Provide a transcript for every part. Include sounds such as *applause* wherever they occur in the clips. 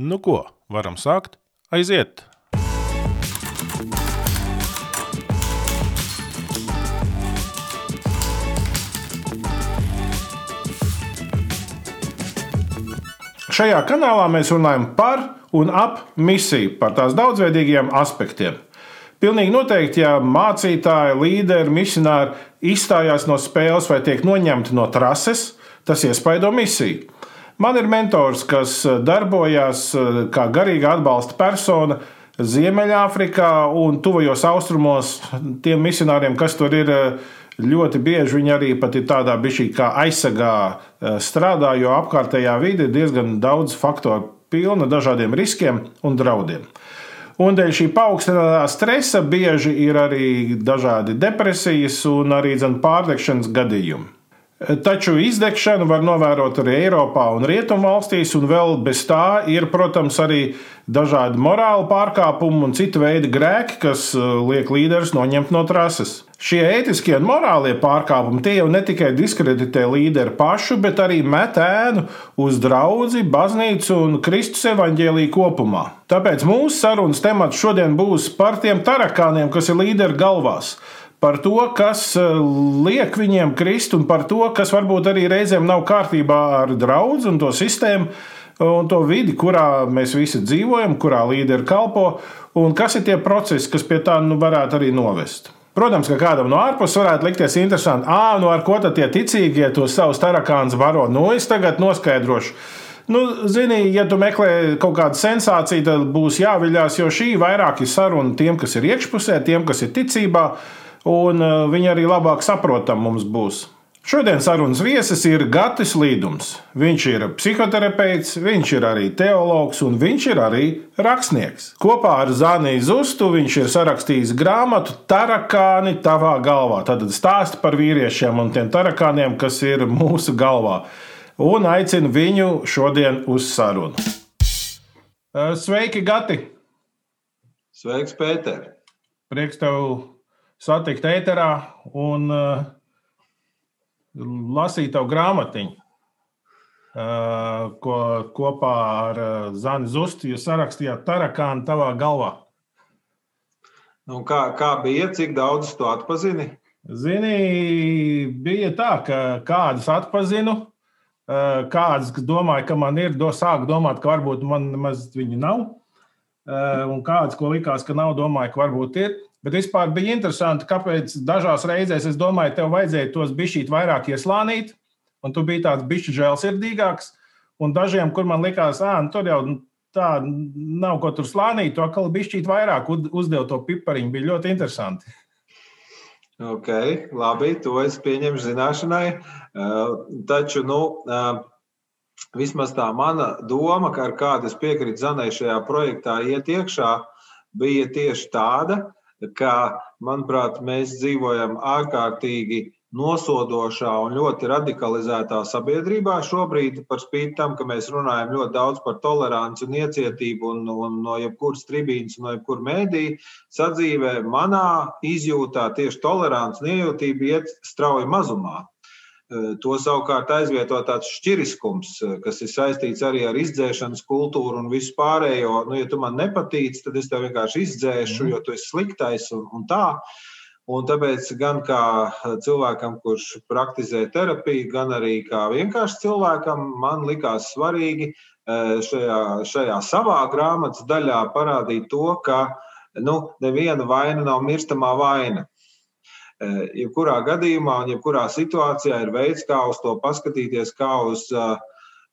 Nu ko, varam sākt? Aiziet! Šajā kanālā mēs runājam par un ap misiju, par tās daudzveidīgiem aspektiem. Pilnīgi noteikti, ja mācītāji, līderi, misionāri izstājās no spēles vai tiek noņemti no trases, tas iespaido misiju. Man ir mentors, kas darbojas kā garīga atbalsta persona Ziemeļāfrikā un Tuvajos Austrumos. Tiem misionāriem, kas tur ir, ļoti bieži viņi arī pat ir tādā bišķī kā aizsargā strādā, jo apkārtējā vide ir diezgan daudz faktoru pilna dažādiem riskiem un draudiem. Un dēļ šī paaugstinātā stresa bieži ir arī dažādi depresijas un arī pārdegšanas gadījumi. Taču izdegšanu var novērot arī Eiropā un Rietumvalstīs, un vēl bez tā ir, protams, arī dažādi morāli pārkāpumi un citu veidu grēki, kas uh, liek līderus noņemt no trases. Šie ētiskie un morālie pārkāpumi tie jau ne tikai diskreditē līderi pašu, bet arī met ēnu uz draugu, baznīcu un Kristus evaņģēlīju kopumā. Tāpēc mūsu sarunas temats šodien būs par tiem tarakāniem, kas ir līderi galvās par to, kas eh, liek viņiem krist, un par to, kas varbūt arī reizēm nav kārtībā ar draugu un to sistēmu un to vidi, kurā mēs visi dzīvojam, kurā līderi kalpo, un kas ir tie procesi, kas pie tā nu, varētu arī novest. Protams, ka kādam no ārpuses varētu likties interesanti, ah, nu ar ko tad tie ticīgie to savus tarakāns varo. Nu, es tagad noskaidrošu. Nu, zini, ja tu meklē kaut kādu sensāciju, tad būs jāviļās, jo šī vairāk ir saruna tiem, kas ir iekšpusē, tiem, kas ir ticībā un uh, viņi arī labāk saprotam mums būs. Šodienas sarunas viesis ir Gatis Līdums. Viņš ir psihoterapeits, viņš ir arī teologs un viņš ir arī rakstnieks. Kopā ar Zaniju Zustu viņš ir sarakstījis grāmatu Tarakāni tavā galvā. Tad stāsta par vīriešiem un tiem tarakāniem, kas ir mūsu galvā. Un aicinu viņu šodien uz sarunu. Uh, sveiki, Gati! Sveiks, Pēter! Prieks tev satikt ēterā un uh, lasīt tavu grāmatiņu, uh, ko kopā ar uh, Zani Zustu jūs sarakstījāt Tarakānu tavā galvā. Nu, kā, kā bija, cik daudz tu atpazini? Zini, bija tā, ka kādus atpazinu, kādas domāju, ka man ir, do, sāku domāt, ka varbūt man nemaz viņu nav, un kādas, ko likās, ka nav, domāju, ka varbūt ir. Bet vispār bija interesanti, kāpēc dažās reizēs es domāju, tev vajadzēja tos bišķīt vairāk ieslānīt, un tu biji tāds bišķi žēlsirdīgāks. Un dažiem, kur man likās, ah, tur jau tā nav ko tur slānīt, to atkal bišķīt vairāk uzdev to pipariņu. Bija ļoti interesanti. Ok, labi, to es pieņemšu zināšanai. Uh, taču, nu, uh, vismaz tā mana doma, ka ar kādu es piekrītu Zanai šajā projektā iet iekšā, bija tieši tāda, ka, manuprāt, mēs dzīvojam ārkārtīgi nosodošā un ļoti radikalizētā sabiedrībā šobrīd, par spīti tam, ka mēs runājam ļoti daudz par toleranci un iecietību un, un no jebkuras tribīnas, no jebkura mēdī, sadzīvē manā izjūtā tieši tolerants un iejūtība iet strauji mazumā. Eh, to savukārt aizvieto tāds šķiriskums, eh, kas ir saistīts arī ar izdzēšanas kultūru un visu pārējo. Nu, ja tu man nepatīc, tad es tev vienkārši izdzēšu, mm. jo tu esi sliktais un, un tā. Un tāpēc gan kā cilvēkam, kurš praktizē terapiju, gan arī kā vienkārši cilvēkam, man likās svarīgi eh, šajā, šajā savā grāmatas daļā parādīt to, ka nu, neviena vaina nav mirstamā vaina. Eh, jebkurā gadījumā un jebkurā situācijā ir veids, kā uz to paskatīties, kā uz, eh,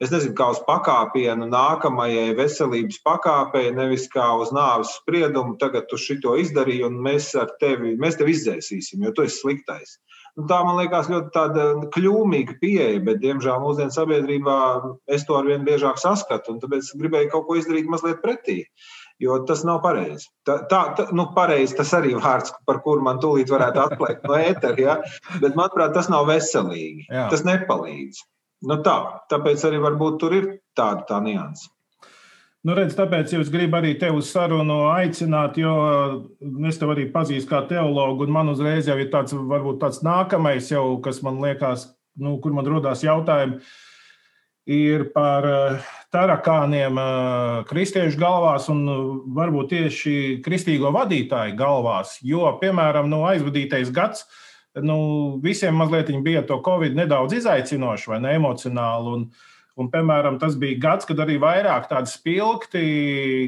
es nezinu, kā uz pakāpienu nākamajai veselības pakāpei, nevis kā uz nāves spriedumu. Tagad tu šito izdarīji, un mēs tevi, mēs tevi izdzēsīsim, jo tu esi sliktais. Nu, tā man liekas ļoti kļūmīga pieeja, bet, diemžēl, mūsdienu sabiedrībā es to arvien biežāk saskatu, un tāpēc gribēju kaut ko izdarīt mazliet pretī jo tas nav pareizi. Tā, tā, tā nu, pareizi tas arī vārds, par kuru man tūlīt varētu atklāt no ētera, ja? bet manuprāt, tas nav veselīgi. Jā. Tas nepalīdz. Nu, tā, tāpēc arī varbūt tur ir tāda tā nianses. Nu, redz, tāpēc es gribu arī tevi uz sarunu aicināt, jo es tevi arī pazīstu kā teologu, man uzreiz jau ir tāds, varbūt tāds nākamais, jau, kas man liekas, nu, kur man rodas jautājumi ir par tarakāniem kristiešu galvās un varbūt tieši kristīgo vadītāju galvās. Jo, piemēram, no aizvadītais gads nu, visiem mazliet bija to covid nedaudz izaicinoši vai ne emocionāli. Un, un, piemēram, tas bija gads, kad arī vairāk tādi spilgti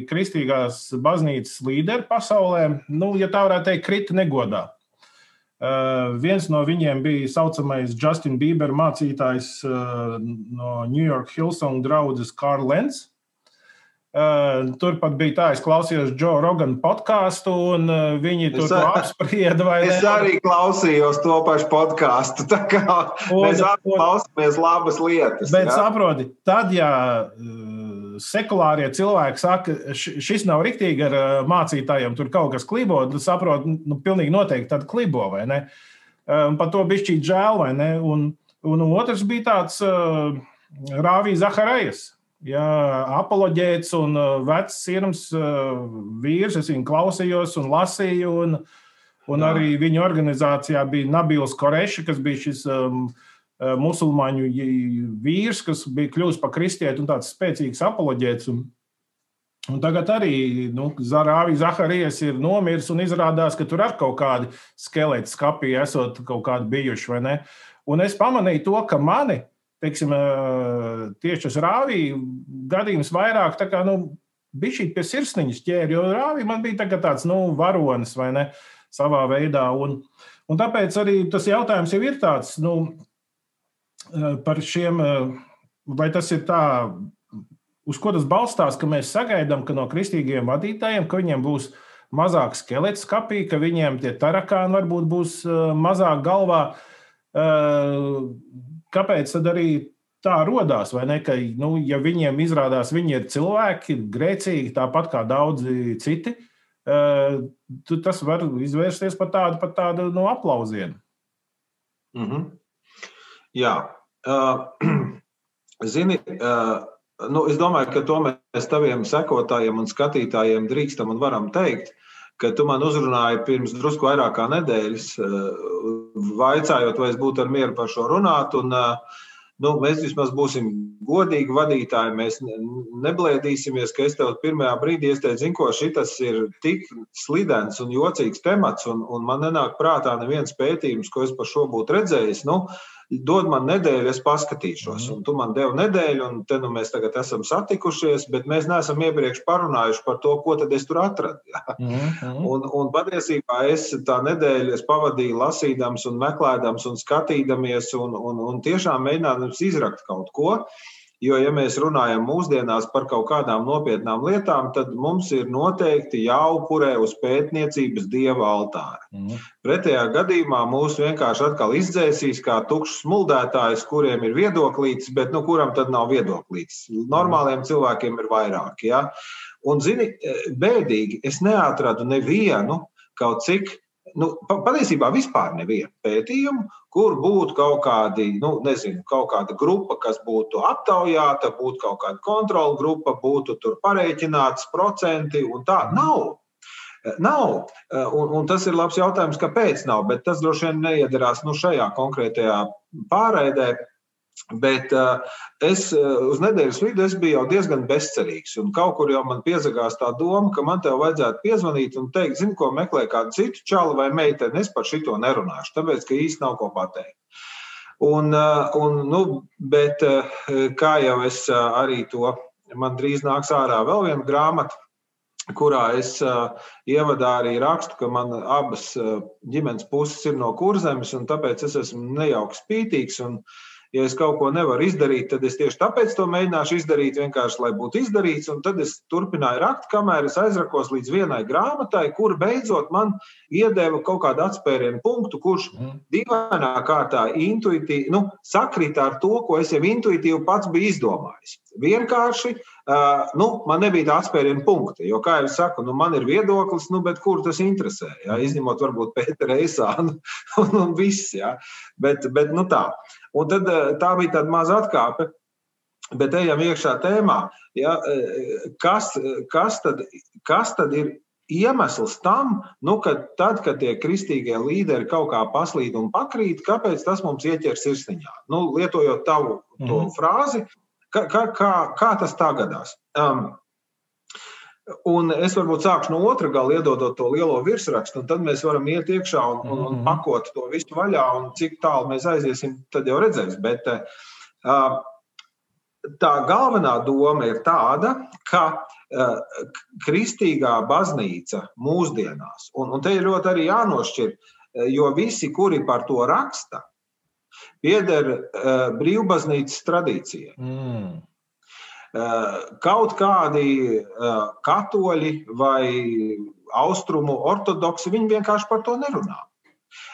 kristīgās baznīcas līderi pasaulē, nu, ja tā varētu teikt, krita negodā. Uh, viens no viņiem bija saucamais Justin Bieber mācītājs uh, no New York Hillsong draugs Karls Lenz. Uh, Turpat bija tā, es klausījos Džo Rogana podkāstu, un viņi tur es, apsprieda. Es ne? arī klausījos to pašu podkāstu. Mēs klausāmies labas lietas. Bet jā. saproti, tad, ja sekulārie cilvēki saka, šis nav riktīgi ar mācītājiem, tur kaut kas klibo, tad saproti, nu, pilnīgi noteikti tad klibo, vai ne? Par to bišķīt žēl, vai ne? Un, un otrs bija tāds Rāvī Zaharajas Ja, apoloģēts un vecs sirds uh, vīrs, es viņu klausījos un lasīju. Un, un arī viņa organizācijā bija Nabils Koreša, kas bija šis um, musulmaņu vīrs, kas bija kļuvis par kristieti un tāds spēcīgs apoloģēts. Un, un tagad arī nu, Zarāvi Zaharijas ir nomiris un izrādās, ka tur ar kaut kādi skeleti skapī esot kaut kādi bijuši. Un es pamanīju to, ka mani teiksim, tieši tas rāvija gadījums vairāk tā kā, nu, bija šī pie sirsniņas ķēri, jo rāvija man bija tā tāds, nu, varonis vai ne, savā veidā. Un, un tāpēc arī tas jautājums jau ir tāds, nu, par šiem, vai tas ir tā, uz ko tas balstās, ka mēs sagaidām, ka no kristīgiem vadītājiem, ka viņiem būs mazāk skelets skapī, ka viņiem tie tarakāni varbūt būs mazāk galvā kāpēc tad arī tā radās? Vai ne? Ka, nu, ja viņiem izrādās, viņi ir cilvēki, grēcīgi, tāpat kā daudzi citi, uh, tas var izvērsties par tādu, par tādu no aplausienu. Mm -hmm. Jā, *clears throat* zini. Uh, nu, es domāju, ka to mēs taviem sekotājiem un skatītājiem drīkstam un varam teikt, ka tu man uzrunāji pirms drusku vairāk kā nedēļas, vaicājot, vai es būtu ar mieru par šo runāt. Un, nu, mēs vismaz būsim godīgi vadītāji. Mēs neblēdīsimies, ka es tev pirmajā brīdī ieteicu, ko šis ir tik slidens un jocīgs temats, un, un man nenāk prātā neviens pētījums, ko es par šo būtu redzējis. Nu, dod man nedēļu, es paskatīšos. Mhm. Un tu man devi nedēļu, un te nu mēs tagad esam satikušies, bet mēs neesam iepriekš parunājuši par to, ko tad es tur atradu. Mhm. Un, un patiesībā es tā nedēļu es pavadīju lasīdams un meklēdams un skatīdamies un, un, un tiešām mēģinādams izrakt kaut ko. Jo, ja mēs runājam mūsdienās par kaut kādām nopietnām lietām, tad mums ir noteikti jāupurē uz pētniecības dieva altāra. Mm. Pretējā gadījumā mūs vienkārši atkal izdzēsīs kā tukšs smuldētājs, kuriem ir viedoklītis, bet nu, kuram tad nav viedoklītis. Normāliem cilvēkiem ir vairāk. Ja? Un, zini, bēdīgi, es neatradu nevienu kaut cik nu, patiesībā vispār nevienu pētījumu, kur būtu kaut, kādi, nu, nezinu, kaut kāda grupa, kas būtu aptaujāta, būtu kaut kāda kontrola grupa, būtu tur pareiķināts procenti un tā. Nav. Nav. Un, un tas ir labs jautājums, kāpēc nav, bet tas droši vien neiedarās nu, šajā konkrētajā pārraidē. Bet uh, es uh, uz nedēļas vidu biju jau diezgan bezcerīgs. Un kaut kur jau man piezagās tā doma, ka man te vajadzētu piezvanīt un teikt, zinu, ko meklē kādu citu čalu vai meiteni. Es par šito nerunāšu, tāpēc, ka īsti nav ko pateikt. Un, uh, un, nu, bet kā jau es arī to, man drīz nāks ārā vēl viena grāmata, kurā es uh, ievadā arī rakstu, ka man abas uh, ģimenes puses ir no kurzemes, un tāpēc es esmu nejauks spītīgs. Un, uh, Ja es kaut ko nevaru izdarīt, tad es tieši tāpēc to mēģināšu izdarīt, vienkārši lai būtu izdarīts. Un tad es turpināju rakt, kamēr es aizrakos līdz vienai grāmatai, kur beidzot man iedeva kaut kādu atspērienu punktu, kurš mm. dīvainā kārtā intuitīvi nu, sakrita ar to, ko es jau intuitīvi pats biju izdomājis. Vienkārši nu, man nebija tā atspēriena punkta. Jo, kā jau saku, nu, man ir viedoklis, nu, bet kur tas interesē? Jā, izņemot varbūt Pētera Eisānu *laughs* un, un viss. Jā. Bet, bet nu, tā. Un tad, tā bija tāda maza atkāpe. Bet ejam iekšā tēmā. Ja, kas, kas, tad, kas tad ir iemesls tam, nu, ka tad, kad tie kristīgie līderi kaut kā paslīd un pakrīt, kāpēc tas mums ieķer sirsniņā? Nu, lietojot tavu mm -hmm. frāzi, Kā, kā, kā, kā tas tā gadās? Um, Un es varbūt sākšu no otra gala, iedodot to lielo virsrakstu, un tad mēs varam iet iekšā un, un, un mhm. pakot to visu vaļā. Cik tālu mēs aiziesim, tad jau redzēs. Bet uh, tā galvenā doma ir tāda, ka uh, kristīgā baznīca mūsdienās, un, un te ir ļoti arī jānošķir, jo visi, kuri par to raksta, pieder uh, brīvbaznīcas tradīcijai. Mm. Eh, kaut kādi eh, katoļi vai austrumu ortodoksi, viņi vienkārši par to nerunā.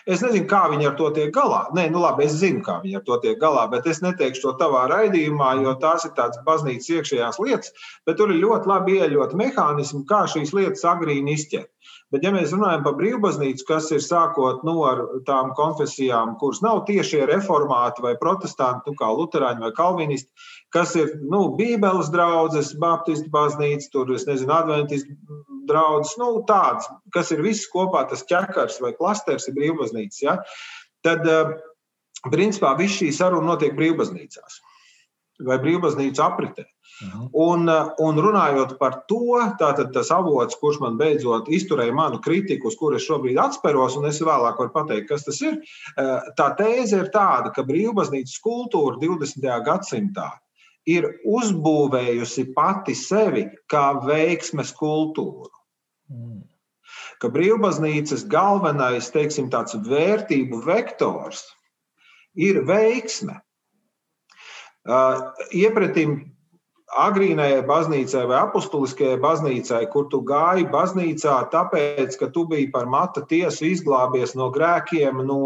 Es nezinu, kā viņi ar to tiek galā. Nē, nu labi, es zinu, kā viņi ar to tiek galā, bet es neteikšu to tavā raidījumā, jo tās ir tādas baznīcas iekšējās lietas, bet tur ir ļoti labi ieļot mehānismi, kā šīs lietas agrīni izķert. Bet, ja mēs runājam par brīvbaznīcu, kas ir sākot nu, ar tām konfesijām, kuras nav tiešie reformāti vai protestanti, nu, kā luterāņi vai kalvinisti, kas ir nu, Bībeles draugs, Baptistu baznīca, tur es nezinu, Adventistu draugs, nu, tāds, kas ir viss kopā, tas ķekars vai klasters ir brīvbaznīca. Ja? Tad, eh, principā, viss šī saruna notiek brīvbaznīcās vai brīvbaznīcu apritē. Mhm. Un, un runājot par to, tātad tas avots, kurš man beidzot izturēja manu kritiku, uz kuru es šobrīd atspēros, un es vēlāk varu pateikt, kas tas ir. Eh, tā tēze ir tāda, ka brīvbaznīcas kultūra 20. gadsimtā ir uzbūvējusi pati sevi kā veiksmes kultūru. Mm. Ka brīvbaznīcas galvenais, teiksim, tāds vērtību vektors ir veiksme. Iepratim agrīnajai baznīcai vai apustuliskajai baznīcai, kur tu gāji baznīcā, tāpēc, ka tu biji par mata tiesu izglābies no grēkiem, no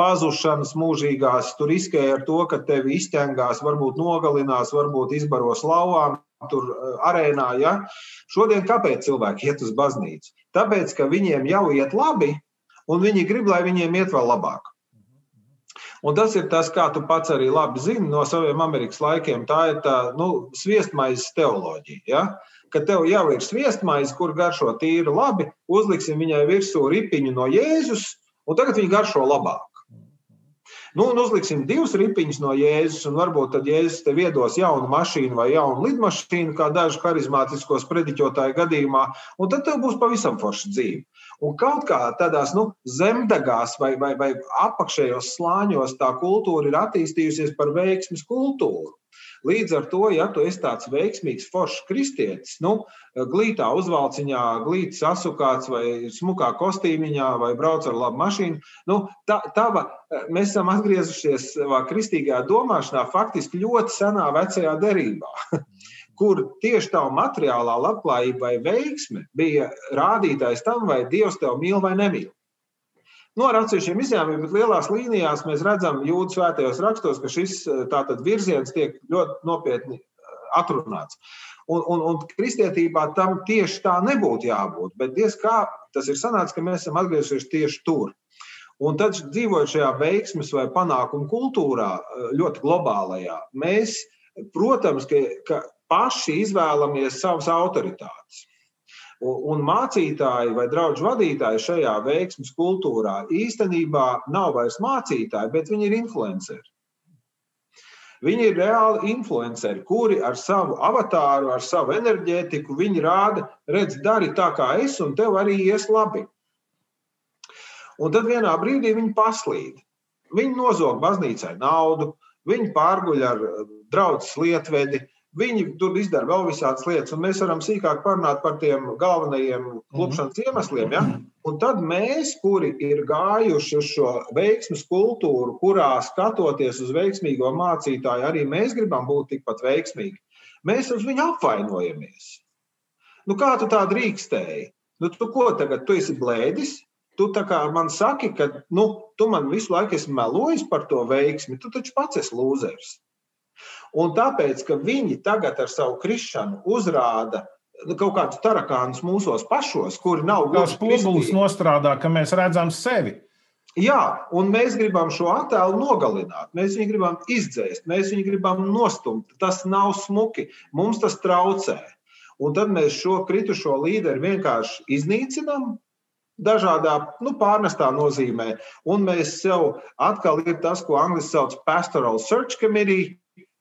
pazušanas mūžīgās, tu riskēji ar to, ka tevi izķengās, varbūt nogalinās, varbūt izbaros lauvām. Tur arēnā, ja? Šodien kāpēc cilvēki iet uz baznīcu? Tāpēc, ka viņiem jau iet labi, un viņi grib, lai viņiem iet vēl labāk. Un tas ir tas, kā tu pats arī labi zini no saviem Amerikas laikiem. Tā ir tā nu, sviestmaizes teoloģija. Ja? Ka tev jau ir sviestmaize, kur garšo tīri labi, uzliksim viņai virsū ripiņu no Jēzus, un tagad viņa garšo labāk. Nu, un uzliksim divus ripiņus no Jēzus, un varbūt tad Jēzus tev iedos jaunu mašīnu vai jaunu lidmašīnu, kā dažu harizmātiskos prediķotāju gadījumā, un tad tev būs pavisam forša dzīve. Un kaut kā tādās nu, zemdegās vai, vai, vai apakšējos slāņos tā kultūra ir attīstījusies par veiksmes kultūru. Līdz ar to, ja tu esi tāds veiksmīgs, foršs kristietis, nu, glītā uzvalciņā, glītas asukāts vai smukā kostīmiņā vai brauc ar labu mašīnu, nu, tā, tava, mēs esam atgriezušies savā kristīgajā domāšanā faktiski ļoti senā vecajā derībā. *laughs* kur tieši tā materiālā labklājība vai veiksme bija rādītājs tam, vai Dievs tevi mīl vai nemīl. No nu, ar atsevišķiem izņēmumiem, bet lielās līnijās mēs redzam jūdas svētajos rakstos, ka šis tātad, virziens tiek ļoti nopietni atrunāts. Un, un, un kristietībā tam tieši tā nebūtu jābūt. Bet diez kā tas ir sanācis, ka mēs esam atgriezušies tieši tur. Un tad, dzīvojot šajā veiksmes vai panākumu kultūrā, ļoti globālajā, mēs, protams, ka, ka paši izvēlamies savas autoritātes. Un mācītāji vai draugu vadītāji šajā veiksmjas kultūrā īstenībā nav vairs mācītāji, bet viņi ir influenceri. Viņi ir reāli influenceri, kuri ar savu avatāru, ar savu enerģētiku, viņi rāda, redz, dari tā kā es, un tev arī ies labi. Un tad vienā brīdī viņi paslīd. Viņi nozog baznīcai naudu, viņi pārguļ ar draugu lietvedi, Viņi tur izdara vēl visādas lietas, un mēs varam sīkāk parunāt par tiem galvenajiem klupšanas mhm. iemesliem. Ja? Un tad mēs, kuri ir gājuši uz šo veiksmus kultūru, kurā skatoties uz veiksmīgo mācītāju, arī mēs gribam būt tikpat veiksmīgi, mēs uz viņu apvainojamies. Nu, kā tu tā drīkstēji? Nu, tu ko tagad? Tu esi blēdis, Tu man saki, ka nu, tu man visu laiku esi melojis par to veiksmi, tu taču pats esi lūzers. Un tāpēc, ka viņi tagad ar savu krišanu uzrāda nu, kaut kādus tarakānus mūsos pašos, kuri nav gluži spogulis nostrādā, ka mēs redzam sevi. Jā, un mēs gribam šo attēlu nogalināt, mēs viņu gribam izdzēst, mēs viņu gribam nostumt. Tas nav smuki, mums tas traucē. Un tad mēs šo kritušo līderi vienkārši iznīcinām, dažādā nu, pārnestā nozīmē. Un mēs sev atkal ir tas, ko angļuiski sauc par pastoral search committee,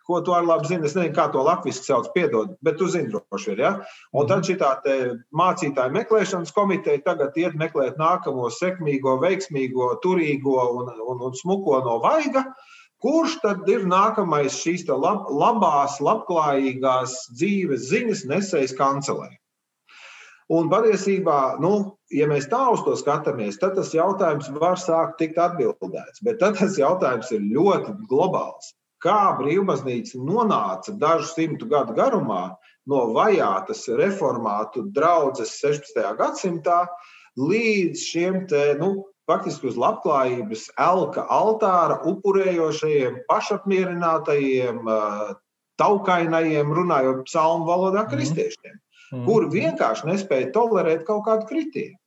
ko tu arī labi zini. Es nezinu, kā to latviešu sauc, piedod, bet tu zini droši vien. Ja? Un tad šī mācītāja meklēšanas komiteja tagad iet meklēt nākamo sekmīgo, veiksmīgo, turīgo un, un, un smuko no vaiga. Kurš tad ir nākamais šīs lab, labās, labklājīgās dzīves ziņas nesējis kancelē? Un patiesībā, nu, ja mēs tā uz to skatāmies, tad tas jautājums var sākt tikt atbildēts. Bet tad tas jautājums ir ļoti globāls kā brīvbaznīca nonāca dažu simtu gadu garumā no vajātas reformātu draudzes 16. gadsimtā līdz šiem te, nu, faktiski uz labklājības elka altāra upurējošajiem, pašapmierinātajiem, taukainajiem, runājot psalmu valodā, mhm. kristiešiem, mm kur vienkārši nespēja tolerēt kaut kādu kritienu.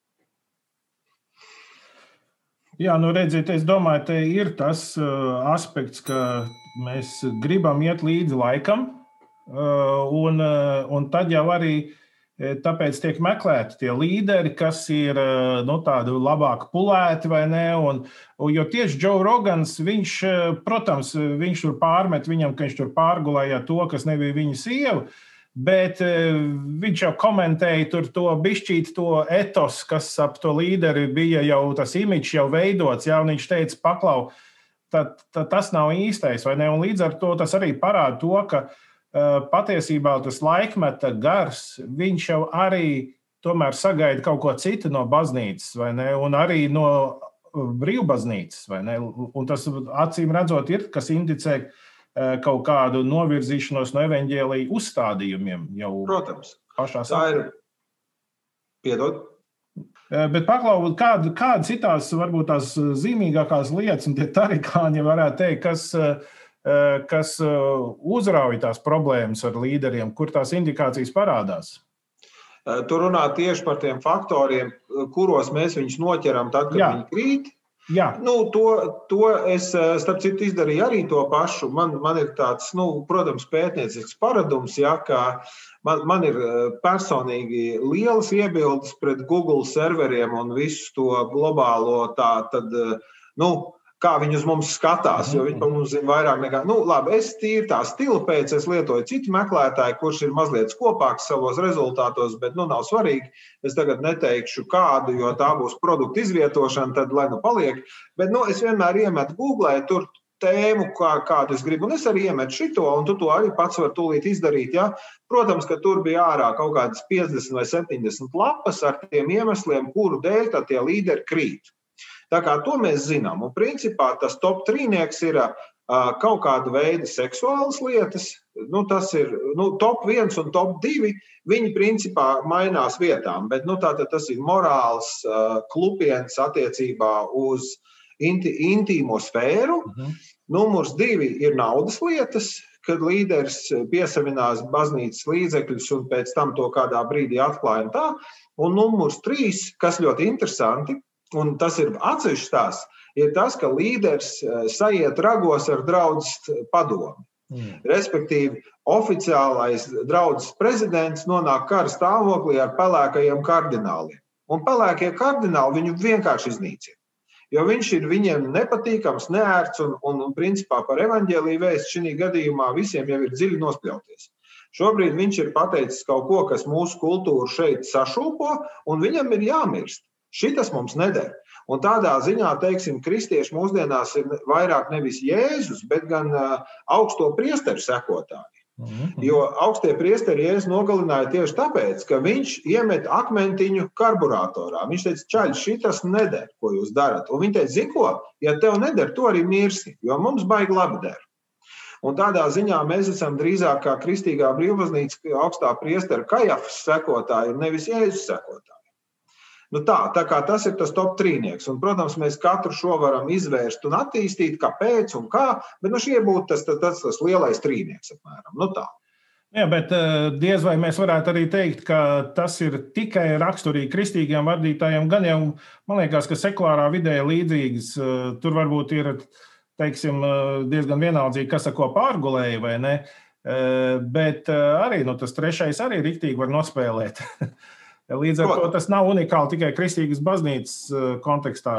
Jā, nu redziet, es domāju, te ir tas uh, aspekts, ka mēs gribam iet līdzi laikam, uh, un, uh, un tad jau arī tāpēc tiek meklēti tie līderi, kas ir nu, tādi labāk pulēti vai ne. Un, jo tieši Džo Rogans, viņš, protams, viņš tur pārmet viņam, ka viņš tur pārgulēja to, kas nebija viņa sieva. Bet eh, viņš jau komentēja to bišķīt, to etos, kas ap to līderi bija jau tas imidžs jau veidots. Jā, viņš teica, paklau, tad, tad tas nav īstais, vai ne? Un līdz ar to tas arī parāda to, ka uh, patiesībā tas laikmeta gars, viņš jau arī tomēr sagaida kaut ko citu no baznīcas, vai ne? Un arī no brīvbaznīcas, vai ne? Un tas acīm redzot, ir kas indicē, ka kaut kādu novirzīšanos no evaņģēlīja uzstādījumiem jau Protams. pašā sākumā. Piedod. Eh, bet paklausīt, kāda, kāda citās, varbūt tās zīmīgākās lietas, un tie tarikāņi varētu teikt, kas, eh, kas uzrauj tās problēmas ar līderiem, kur tās indikācijas parādās? Tur runā tieši par tiem faktoriem, kuros mēs viņus noķeram tad, kad Jā. viņi krīt, Jā. Nu, to, to es, eh, starp citu, izdarīju arī to pašu. Man, man ir tāds, nu, protams, pētniecisks paradums, ja, ka man, man ir eh, personīgi lielas iebildes pret Google serveriem un visu to globālo tā, tad, eh, nu, kā viņi uz mums skatās, jo viņi par mums zina vairāk nekā. Nu, labi, es tīri tā stila pēc, es lietoju citu meklētāju, kurš ir mazliet skopāks savos rezultātos, bet nu nav svarīgi. Es tagad neteikšu kādu, jo tā būs produktu izvietošana, tad lai nu paliek. Bet nu, es vienmēr iemetu Google, tur tēmu, kā, kādu es gribu. Un es arī iemetu šito, un tu to arī pats vari tūlīt izdarīt. Ja? Protams, ka tur bija ārā kaut kādas 50 vai 70 lapas ar tiem iemesliem, kuru dēļ tie līderi krīt. Tā kā to mēs zinām. Un principā tas top trīnieks ir kaut kāda veida seksuālas lietas. Nu, tas ir nu, top viens un top divi. Viņi principā mainās vietām, bet nu, tā, tas ir morāls klupiens attiecībā uz inti, intīmo sfēru. Uh mhm. -huh. Numurs divi ir naudas lietas, kad līderis piesavinās baznīcas līdzekļus un pēc tam to kādā brīdī atklāja. Un, un numurs trīs, kas ļoti interesanti, un tas ir atsevišķs stāsts, ir tas, ka līderis eh, sajiet ragos ar draugu padomu. Mm. Respektīvi, oficiālais draugs prezidents nonāk kara stāvoklī ar pelēkajiem kardināliem. Un pelēkie kardināli viņu vienkārši iznīcina. Jo viņš ir viņiem nepatīkams, neērts un, un, un principā par evaņģēlīju vēstu šī gadījumā visiem jau ir dziļi nospļauties. Šobrīd viņš ir pateicis kaut ko, kas mūsu kultūru šeit sašūpo, un viņam ir jāmirst. Šitas mums neder. Un tādā ziņā, teiksim, kristieši mūsdienās ir vairāk nevis Jēzus, bet gan augsto priesteru sekotāji. -hmm. Jo augstie priesteri Jēzus nogalināja tieši tāpēc, ka viņš iemet akmentiņu karburatorā. Viņš teica, čaļ, šitas neder, ko jūs darat. Un viņi teica, zini ko, ja tev neder, to arī mirsi, jo mums baigi labi der. Un tādā ziņā mēs esam drīzāk kā kristīgā brīvbaznīca augstā priestera kajafas sekotāji, nevis Jēzus sekotāji. Nu tā, tā kā tas ir tas top trīnieks. Un, protams, mēs katru šo varam izvērst un attīstīt, kāpēc un kā, bet nu, šie būtu tas, tas, tas, tas lielais trīnieks apmēram. Nu, tā. Jā, bet eh, diez vai mēs varētu arī teikt, ka tas ir tikai raksturīgi kristīgiem vadītājiem. Gan jau, man liekas, ka sekulārā vidē ir līdzīgas. Eh, tur varbūt ir teiksim, eh, diezgan vienaldzīgi, kas ar ko pārgulēja vai ne. Bet arī nu, tas trešais arī riktīgi var nospēlēt. *laughs* Līdz ar to tas nav unikāli tikai kristīgas baznīcas eh, kontekstā.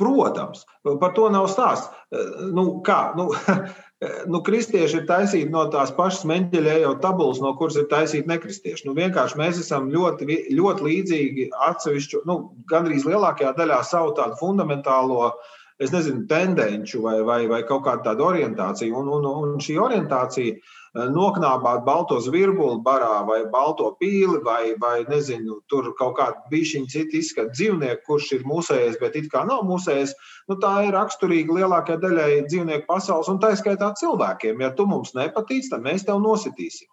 Protams, par to nav stāsts. Eh, nu, kā? Nu, *laughs* nu, kristieši ir taisīti no tās pašas meņģeļa tabulas, no kuras ir taisīti nekristieši. Nu, vienkārši mēs esam ļoti, ļoti līdzīgi atsevišķu, nu, gandrīz lielākajā daļā savu tādu fundamentālo es nezinu, tendenci vai, vai, vai kaut kādu tādu orientāciju. Un, un, un šī orientācija Eh, noknābāt balto zvirbuli barā vai balto pīli vai, vai nezinu, tur kaut kādu bišķiņu citu izskatu dzīvnieku, kurš ir mūsējais, bet it kā nav mūsējais, nu tā ir raksturīga lielākajai daļai dzīvnieku pasaules un tā skaitā cilvēkiem. Ja tu mums nepatīc, tad mēs tev nositīsim.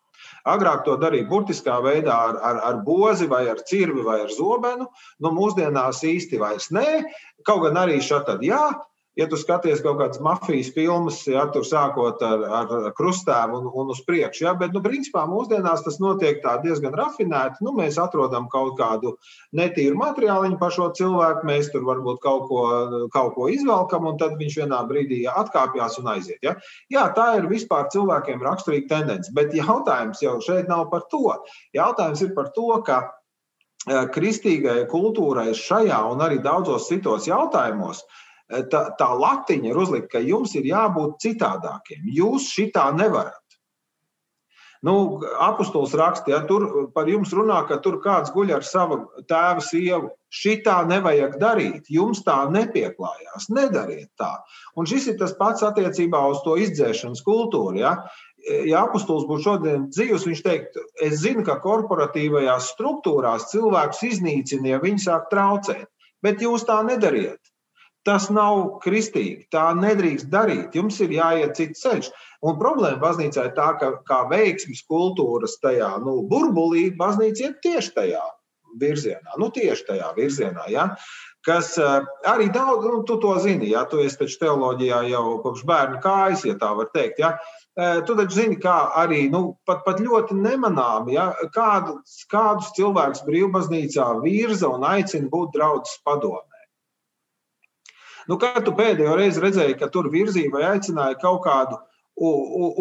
Agrāk to darīja burtiskā veidā ar, ar, ar bozi, vai ar cirvi, vai ar zobenu. Nu, mūsdienās īsti vairs nē. Kaut gan arī šādi, jā, ja tu skaties kaut kādas mafijas filmas, ja tur sākot ar, ar krustēvu un, un uz priekšu, ja, bet, nu, principā mūsdienās tas notiek diezgan rafinēti. Nu, mēs atrodam kaut kādu netīru materiālu par šo cilvēku, mēs tur varbūt kaut ko, kaut ko izvelkam, un tad viņš vienā brīdī atkāpjas un aiziet. Ja. Jā, tā ir vispār cilvēkiem raksturīga tendence, bet jautājums jau šeit nav par to. Jautājums ir par to, ka eh, kristīgai kultūrai šajā un arī daudzos citos jautājumos uh, tā, tā latiņa ir uzlikta, ka jums ir jābūt citādākiem. Jūs šitā nevarat. Nu, apustulis raksta, ja tur par jums runā, ka tur kāds guļ ar savu tēva sievu. Šitā nevajag darīt. Jums tā nepieklājās. Nedariet tā. Un šis ir tas pats attiecībā uz to izdzēšanas kultūru. Ja, ja apustulis būtu šodien dzīvs, viņš teikt, es zinu, ka korporatīvajās struktūrās cilvēkus iznīcina, ja viņi sāk traucēt. Bet jūs tā nedariet. Tas nav kristīgi. Tā nedrīkst darīt. Jums ir jāiet cits ceļš. Un problēma baznīcā ir tā, ka kā veiksmes kultūras tajā nu, burbulī, baznīca iet tieši tajā virzienā. Nu, tieši tajā virzienā. Ja? Kas uh, arī daudz, nu, tu to zini, ja tu esi taču teoloģijā jau kopš bērna kājas, ja tā var teikt. Ja? Uh, tu taču zini, kā arī nu, pat, pat ļoti nemanāmi, ja? kādus, kādus cilvēkus brīvbaznīcā virza un aicina būt draudzes padomē. Nu, kad tu pēdējo reizi redzēji, ka tur virzīja vai aicināja kaut kādu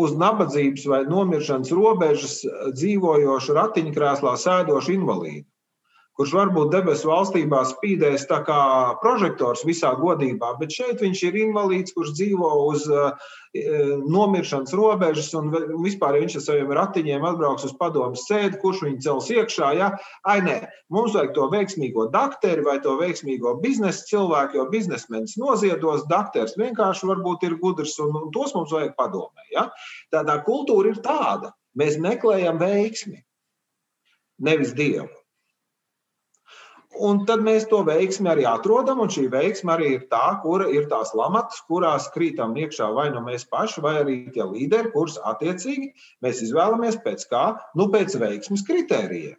uz nabadzības vai nomiršanas robežas dzīvojošu ratiņkrēslā sēdošu invalīdu? Kurš varbūt debesu valstībā spīdēs tā kā prožektors visā godībā, bet šeit viņš ir invalīds, kurš dzīvo uz uh, nomiršanas robežas, un vispār ja viņš ar saviem ratiņiem atbrauks uz padomus sēdi, kurš viņu cels iekšā. Ja? Ai, nē, mums vajag to veiksmīgo dakteri vai to veiksmīgo biznesa cilvēku, jo biznesmenis noziedos, dakteris vienkārši varbūt ir gudrs, un, un tos mums vajag padomē. Ja? Tādā kultūra ir tāda. Mēs meklējam veiksmi, nevis dievu. Un tad mēs to veiksmi arī atrodam, un šī veiksme arī ir tā, kura ir tās lamatas, kurās krītam iekšā vai nu mēs paši, vai arī tie līderi, kurus attiecīgi mēs izvēlamies pēc kā, nu pēc veiksmes kritērijiem.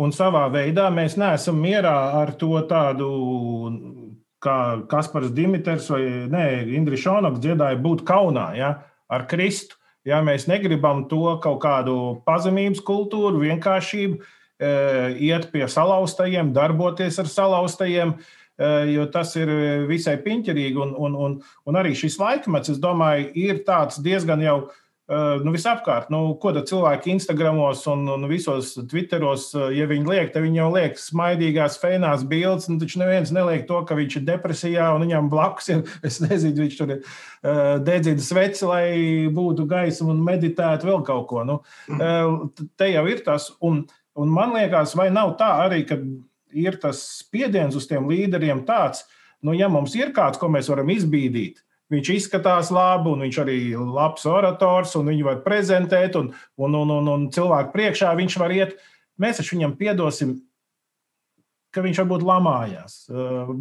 Un savā veidā mēs neesam mierā ar to tādu, kā Kaspars Dimitrs vai Indrišs Šonoks dziedāja, būt kaunā ja, ar Kristu. Ja mēs negribam to kaut kādu pazemības kultūru, vienkāršību, iet pie salauztajiem, darboties ar salauztajiem, eh, jo tas ir visai piņķerīgi. Un, un, un, un arī šis laikmets, es domāju, ir tāds diezgan jau. Eh, nu, visapkārt, nu, ko tad cilvēki Instagramos un, un visos Twitteros, ja viņi liek, tad viņi jau liek smaidīgās, feinās bildes. Nu, taču neviens neliek to, ka viņš ir depresijā un viņam blakus ir, *laughs* es nezinu, viņš tur ir uh, dedzina sveci, lai būtu gaisma un meditētu vēl kaut ko. Nu, uh, te jau ir tas. Un, uh, Un man liekas, vai nav tā arī, ka ir tas spiediens uz tiem līderiem tāds, nu, ja mums ir kāds, ko mēs varam izbīdīt, viņš izskatās labi, un viņš arī ir labs orators, un viņu var prezentēt, un, un, un, un, un cilvēku priekšā viņš var iet. Mēs taču viņam piedosim ka viņš varbūt lamājās.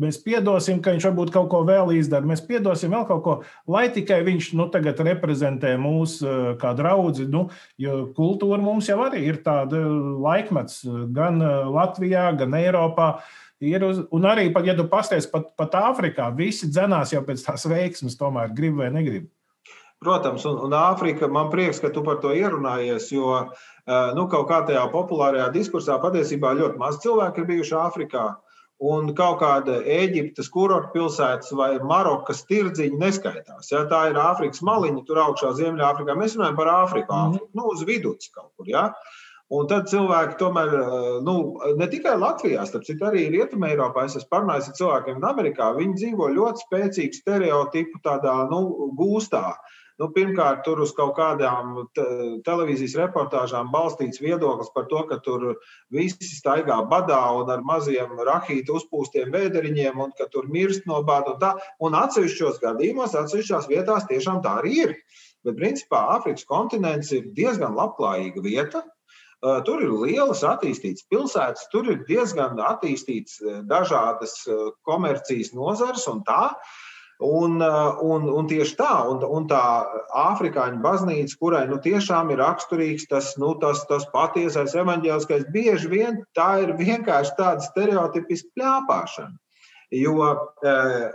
Mēs piedosim, ka viņš varbūt kaut ko vēl izdara. Mēs piedosim vēl kaut ko, lai tikai viņš nu, tagad reprezentē mūs kā draugu. Nu, jo kultūra mums jau arī ir tāda laikmets gan Latvijā, gan Eiropā. Ir uz, un arī, pat, ja tu pasties pat, pat Āfrikā, visi dzenās jau pēc tās veiksmes, tomēr grib vai negrib. Protams, un, un Āfrika, man prieks, ka tu par to ierunājies, jo eh, nu, kaut kā tajā populārajā diskursā patiesībā ļoti maz cilvēku ir bijuši Āfrikā. Un kaut kāda Eģiptes kurorta pilsētas vai Marokas tirdziņa neskaitās. Ja, tā ir Āfrikas maliņa, tur augšā Ziemeļāfrikā. Mēs runājam par Āfriku, mhm. Āfriku nu, uz vidus kaut kur. Ja. Un tad cilvēki tomēr, eh, nu, ne tikai Latvijā, bet arī Rietumē, Eiropā, es esmu parunājis ar cilvēkiem, un Amerikā viņi dzīvo ļoti spēcīgu stereotipu tādā nu, gūstā. Uh, Nu, pirmkārt, tur uz kaut kādām televīzijas reportāžām balstīts viedoklis par to, ka tur visi staigā badā un ar maziem rahītu uzpūstiem vēderiņiem, un ka tur mirst no bada un tā. Un atsevišķos gadījumos, atsevišķās vietās tiešām tā arī ir. Bet, principā, Āfrikas kontinents ir diezgan labklājīga vieta. Tur ir lielas attīstītas pilsētas, tur ir diezgan attīstītas dažādas komercijas nozares un tā. Un, un, un tieši tā, un, un tā afrikāņu baznīca, kurai nu, tiešām ir raksturīgs tas, nu, tas, tas patiesais evaņģēliskais, bieži vien tā ir vienkārši tāda stereotipiska plāpāšana. Jo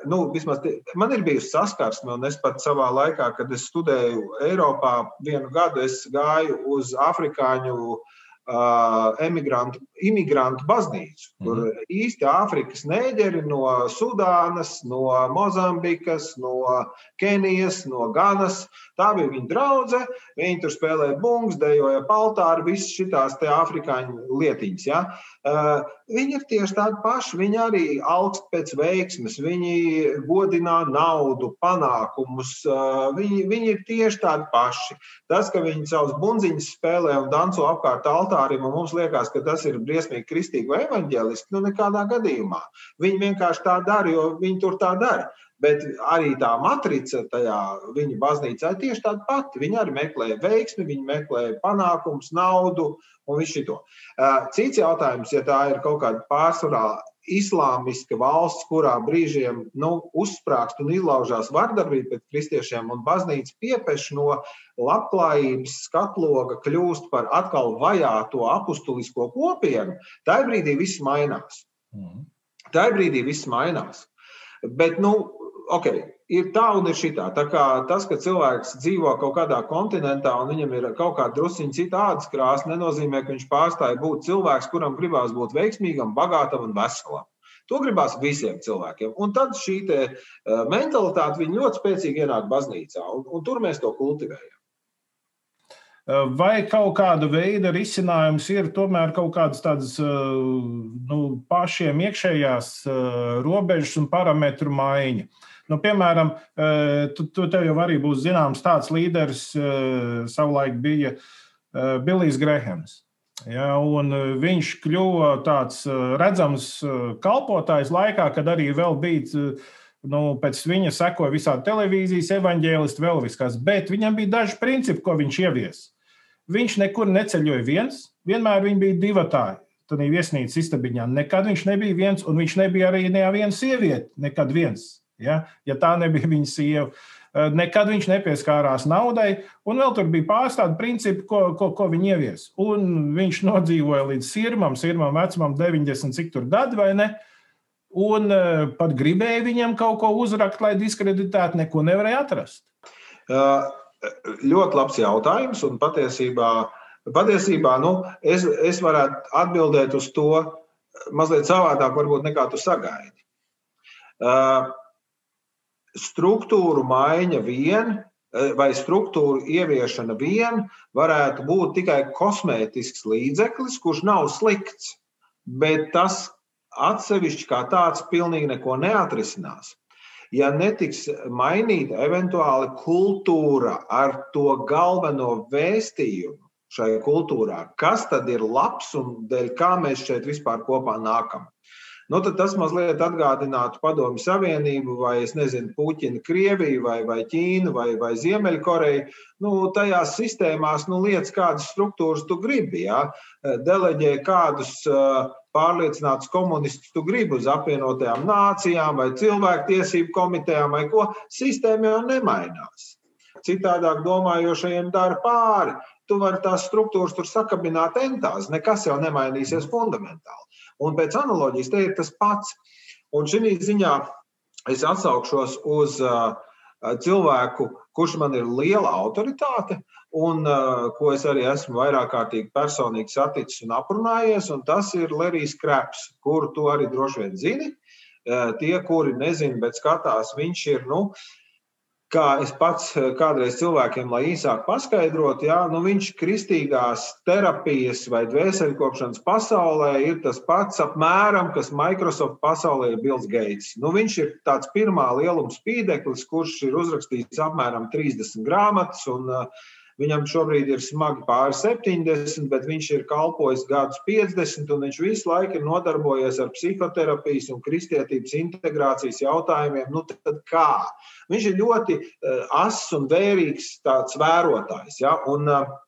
nu, vismaz man ir bijusi saskarsme, un es pat savā laikā, kad es studēju Eiropā, vienu gadu es gāju uz afrikāņu uh, emigrantu, imigrantu baznīcu, kur mm -hmm. īsti Āfrikas neģeri no Sudānas, no Mozambikas, no Kenijas, no Ganas. Tā bija viņa draudzene. Viņi tur spēlēja bungas, dejoja paltāri, visas šīs afrikāņu lietiņas. Ja? Uh, viņi ir tieši tādi paši. Viņi arī augst pēc veiksmes, viņi godina naudu, panākumus. Uh, viņi, viņi ir tieši tādi paši. Tas, ka viņi savus bunziņus spēlē un danco apkārt altāri, altārim, un mums liekas, ka tas ir briesmīgi kristīgi vai evaņģēliski. Nu, nekādā gadījumā. Viņi vienkārši tā dara, jo viņi tur tā dara. Bet arī tā matrica tajā viņa baznīcā ir tieši tāda pati. Viņi arī meklē veiksmi, viņi meklē panākumus, naudu un visu šo. Cits jautājums, ja tā ir kaut kāda pārsvarā islāmiska valsts, kurā brīžiem nu, uzsprāgst un izlaužās vardarbība pret kristiešiem, un baznīca piepeš no labklājības skatloga, kļūst par atkal vajāto apustulisko kopienu, tajā brīdī viss mainās. Mm. Tajā brīdī viss mainās. Bet, nu, ok, ir tā un ir šitā. Tā kā tas, ka cilvēks dzīvo kaut kādā kontinentā un viņam ir kaut kāda drusciņa cita ādas krāsa, nenozīmē, ka viņš pārstāja būt cilvēks, kuram gribās būt veiksmīgam, bagātam un veselam. To gribās visiem cilvēkiem. Un tad šī te, uh, mentalitāte ļoti spēcīgi ienāk baznīcā, un, un tur mēs to kultivējam. Vai kaut kāda veida risinājums ir tomēr kaut kādas tādas nu, pašiem iekšējās robežas un parametru maiņa? Nu, piemēram, tu, tu tev jau arī būs zināms tāds līderis, savulaik bija Billijs Grehams. Ja, viņš kļuva tāds redzams kalpotājs laikā, kad arī vēl bija nu, pēc viņa sekoja visādi televīzijas evaņģēlisti, vēl viskas, bet viņam bija daži principi, ko viņš ieviesa. Viņš nekur neceļoja viens, vienmēr viņa bija divatāji. Tad bija viesnīcas istabiņā. Nekad viņš nebija viens, un viņš nebija arī neviena sieviete. Nekad viens. Ja, ja tā nebija viņa sieva. Eh, nekad viņš nepieskārās naudai, un vēl tur bija pāris tādi principi, ko, ko, ko viņi ievies. Un viņš nodzīvoja līdz sirmam, sirmam vecumam, 90 cik tur gadi vai ne. Un uh, pat gribēja viņam kaut ko uzrakt, lai diskreditētu, neko nevarēja atrast. Uh ļoti labs jautājums. Un patiesībā, patiesībā nu, es, es varētu atbildēt uz to mazliet savādāk, varbūt nekā tu sagaidi. Uh, struktūru maiņa vien vai struktūru ieviešana vien varētu būt tikai kosmētisks līdzeklis, kurš nav slikts, bet tas atsevišķi kā tāds pilnīgi neko neatrisinās ja netiks mainīta eventuāli kultūra ar to galveno vēstījumu šai kultūrā, kas tad ir labs un dēļ kā mēs šeit vispār kopā nākam. Nu, tas mazliet atgādinātu Padomju Savienību, vai nezinu, Puķina Krieviju, vai, vai Ķīnu, vai, vai Ziemeļkoreju. Nu, tajās sistēmās nu, lietas, kādas struktūras tu gribi. Ja? Deleģē kādus uh, pārliecināts komunists tu gribi uz apvienotajām nācijām vai cilvēktiesību komitejām vai ko, sistēma jau nemainās. Citādāk domājošajiem dara pāri. Tu vari tās struktūras tur sakabināt entās, nekas jau nemainīsies fundamentāli. Un pēc analoģijas te ir tas pats. Un šī ziņā es atsaukšos uz uh, cilvēku, kurš man ir liela autoritāte, un uh, ko es arī esmu vairāk kārtīgi personīgi saticis un aprunājies, un tas ir Lerijs Kreps, kuru tu arī droši vien zini. Uh, tie, kuri nezina, bet skatās, viņš ir, nu, kā es pats eh, kādreiz cilvēkiem, lai īsāk paskaidrotu, jā, nu viņš kristīgās terapijas vai dvēselkopšanas pasaulē ir tas pats apmēram, kas Microsoft pasaulē ir Bills Gates. Nu, viņš ir tāds pirmā lieluma spīdeklis, kurš ir uzrakstījis apmēram 30 grāmatas un uh, Viņam šobrīd ir smagi pāri 70, bet viņš ir kalpojis gadus 50, un viņš visu laiku ir nodarbojies ar psihoterapijas un kristietības integrācijas jautājumiem. Nu, tad kā? Viņš ir ļoti uh, ass un vērīgs tāds vērotājs. Ja? Un, uh,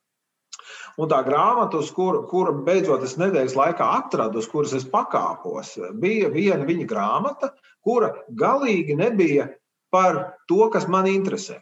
Un tā grāmata, kuru, kuru beidzot es nedēļas laikā atradu, uz kuras es pakāpos, bija viena viņa grāmata, kura galīgi nebija par to, kas man interesē.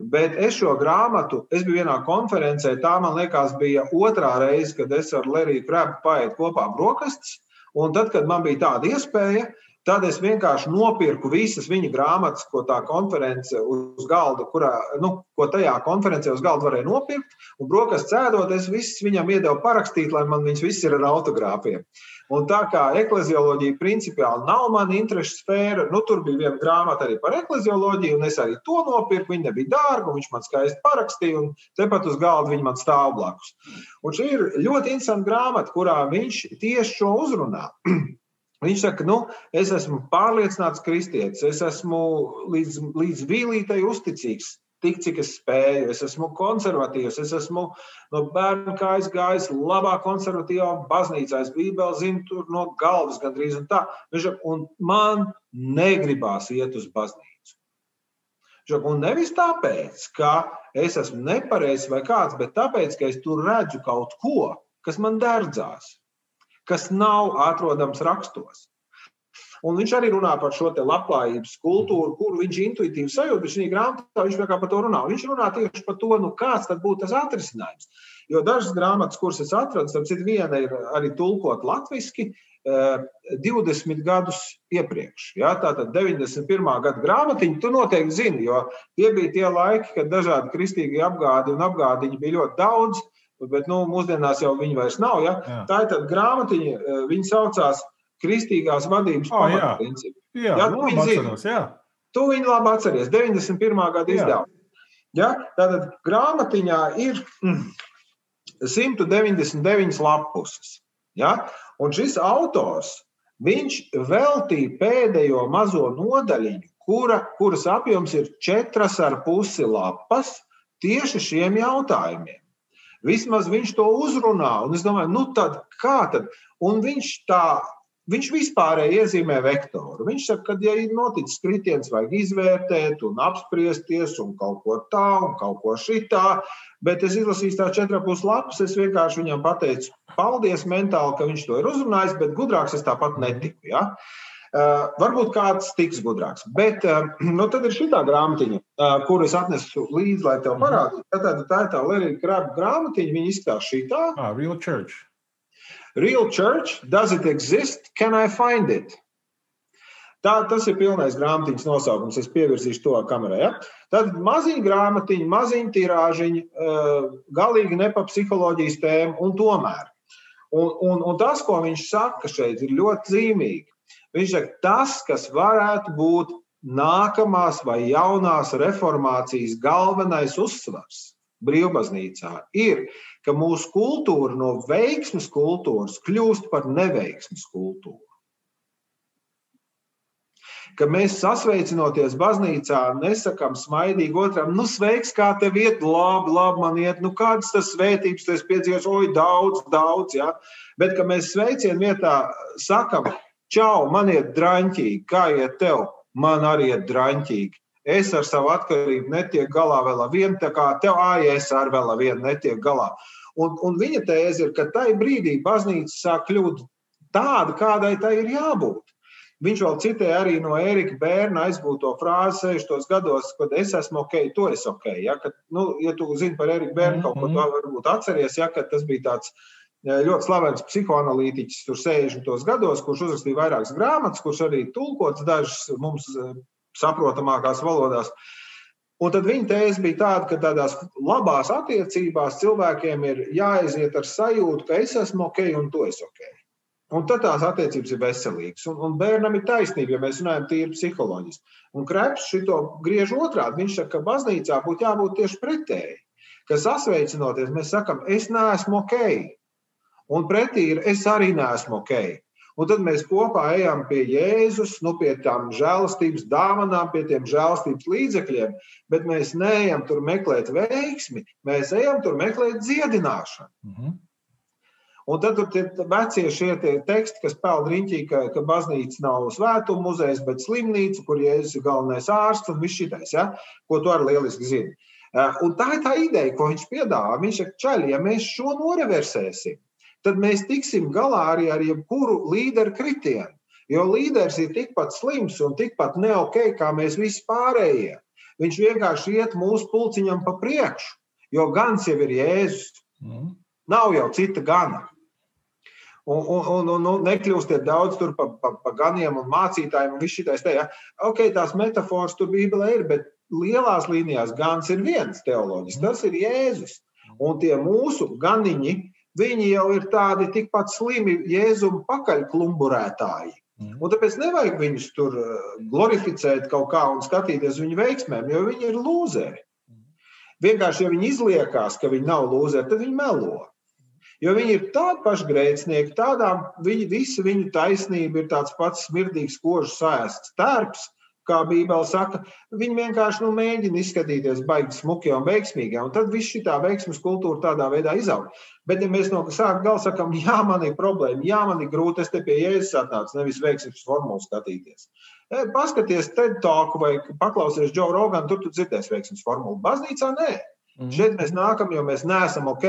Bet es šo grāmatu, es biju vienā konferencē, tā man liekas, bija otrā reize, kad es ar Leriju Krabu paēdu kopā brokastis. Un tad, kad man bija tāda iespēja, Tad es vienkārši nopirku visas viņa grāmatas, ko tā konference uz galda, kurā, nu, ko tajā konferencē uz galda varēja nopirkt. Un brokastu cēdot, es visas viņam iedevu parakstīt, lai man viņas visas ir ar autogrāfiem. Un tā kā eklezioloģija principiāli nav mana interešu sfēra, nu, tur bija viena grāmata arī par eklezioloģiju, un es arī to nopirku. Viņa nebija dārga, viņš man skaisti parakstīja, un tepat uz galda viņa man stāv blakus. Un šī ir ļoti interesanta grāmata, kurā viņš tieši šo uzrunā. *clears throat* Viņš saka, nu, es esmu pārliecināts kristietis, es esmu līdz, līdz vīlītei uzticīgs, tik cik es spēju. Es esmu konservatīvs, es esmu no bērna kājas gājis labā konservatīvā baznīcā. Es bībeli zinu tur no galvas gandrīz un tā. Saka, un man negribās iet uz baznīcu. Un nevis tāpēc, ka es esmu nepareizs vai kāds, bet tāpēc, ka es tur redzu kaut ko, kas man dārdzās kas nav atrodams rakstos. Un viņš arī runā par šo labklājības kultūru, kuru viņš intuitīvi sajūt, bet šī grāmatā viņš vienkārši par to runā. Viņš runā tieši par to, nu, kāds tad būtu tas atrisinājums. Jo dažas grāmatas, kuras es atradu, tad viena ir arī tulkot latviešu. 20 gadus iepriekš. Ja? Tātad 91. gada grāmatiņa, tu noteikti zini, jo tie bija tie laiki, kad dažādi kristīgie apgādi un apgādiņi bija ļoti daudz. Bet nu, mūsdienās jau viņi vairs nav. Ja? Jā. Tā ir grāmatiņa, eh, viņa saucās Kristīgās vadības oh, pamatprincipi. Jā, jā, tu viņu atceros, jā. Tu viņu labi atceries. 91. gada izdevuma. Ja? Tātad grāmatiņā ir 199 mm, lapuses. Ja? Un šis autors viņš veltīja pēdējo mazo nodaļiņu, kura, kuras apjoms ir 4,5 lapas tieši šiem jautājumiem. Vismaz viņš to uzrunā, un es domāju, nu tad kā tad? Un viņš tā, viņš vispārēji iezīmē vektoru. Viņš saka, ka, ja ir noticis kritiens, vajag izvērtēt un apspriesties un kaut ko tā un kaut ko šitā, bet es izlasīju tā četrapus lapas, es vienkārši viņam pateicu, paldies mentāli, ka viņš to ir uzrunājis, bet gudrāks es tāpat netiku. Ja? Uh, varbūt kāds tiks gudrāks. Bet uh, nu, tad ir šī grāmatiņa, uh, kuru es atnesu līdzi, lai tev parādītu. Tā, tā ir tā Kraba grāmatiņa. Viņa izskatās šī tā. Ah, Real Church. Real Church, does it exist? Can I find it? Tā, tas ir pilnais grāmatiņas nosaukums. Es pievērsīšu to kamerai. Ja? Tad maziņa grāmatiņa, maziņa tirāžiņa, galīgi ne pa psiholoģijas tēmu, un tomēr. Un, un, un tas, ko viņš saka šeit, ir ļoti zīmīgi. Viņš saka, tas, kas varētu būt nākamās vai jaunās reformācijas galvenais uzsvars brīvbaznīcā, ir, ka mūsu kultūra no veiksmes kultūras kļūst par neveiksmes kultūru. Ka mēs sasveicinoties baznīcā, nesakām smaidīgi otram, nu, sveiks, kā tev iet, labi, labi, man iet, nu, kādas tas svētības, tas piedzīvos, oi, daudz, daudz, ja. Bet, ka mēs sveicienu vietā sakam, Čau, man ir drāmķīgi, kā iet tev? Man arī ir drāmķīgi. Es ar savu atkarību netieku galā vēl ar vienu, tā kā tev AIS ar vēl ar vienu netiek galā. Un, un viņa tēze ir, ka tajā brīdī baznīca sāk kļūt tāda, kādai tai ir jābūt. Viņš vēl citēja arī no Erika Bērna aizgūto frāzi 60. gados, kad es esmu ok, to es ok. Ja, kad, nu, ja tu zini par Eriku Bērnu, kaut ko mhm. to varbūt atceries, ja, tas bija tāds ļoti slavens psihoanalītiķis, tur 60. gados, kurš uzrakstīja vairākas grāmatas, kurš arī tulkots dažas mums eh, saprotamākās valodās. Un tad viņa tēze bija tāda, ka tādās labās attiecībās cilvēkiem ir jāaiziet ar sajūtu, ka es esmu ok un tu esi ok. Un tad tās attiecības ir veselīgas. Un, un bērnam ir taisnība, ja mēs runājam tīri psiholoģiski. Un Kreps šito griež otrādi. Viņš saka, ka baznīcā būtu jābūt tieši pretēji. Ka sasveicinoties, mēs sakam, es neesmu ok. Un pretī ir, es arī neesmu ok. Un tad mēs kopā ejam pie Jēzus, nu, pie tām žēlastības dāvanām, pie tiem žēlastības līdzekļiem, bet mēs neejam tur meklēt veiksmi, mēs ejam tur meklēt dziedināšanu. Mm -hmm. Un tad tur ir vecie šie teksti, kas peld riņķī, ka, ka baznīca nav svētuma muzejs, bet slimnīca, kur Jēzus ir galvenais ārsts un viss šitais, ja? ko tu arī lieliski zini. Un tā ir tā ideja, ko viņš piedāvā. Viņš saka, čaļi, ja mēs šo noreversēsim, tad mēs tiksim galā arī ar jebkuru līderu kritienu. Jo līderis ir tikpat slims un tikpat neok, kā mēs visi pārējie. Viņš vienkārši iet mūsu pulciņam pa priekšu, jo gans jau ir Jēzus. Mm. Nav jau cita gana. Un, un, un, un nu, nekļūstiet daudz tur pa, pa, pa ganiem un mācītājiem un viss šitais te. Ja? Ok, tās metafors tur Bībelē ir, bet lielās līnijās gans ir viens teoloģis, tas ir Jēzus. Un tie mūsu ganiņi, viņi jau ir tādi tikpat slimi Jēzuma pakaļklumburētāji. Mhm. Un tāpēc nevajag viņus tur uh, glorificēt kaut kā un skatīties viņu veiksmēm, jo viņi ir lūzeri. Mhm. Vienkārši, ja viņi izliekās, ka viņi nav lūzeri, tad viņi melo. Jo viņi ir tādi paši grēcinieki, tādām viņi, visa viņu taisnība ir tāds pats smirdīgs, kožs sēsts tērps, kā Bībele saka. Viņi vienkārši nu, mēģina izskatīties baigi smuki un veiksmīgi, un tad viss šī veiksmes kultūra tādā veidā izaug. Bet, ja mēs no sākuma gala sakām, jā, man ir problēma, jā, man ir grūti, es te pie jēzus atnācu, nevis veiksmes formulu skatīties. E, paskaties TED talku vai paklausies Džo Roganu, tur tu dzirdēsi veiksmes formulu. Baznīcā nē. Mm. Šeit mēs nākam, jo mēs neesam ok.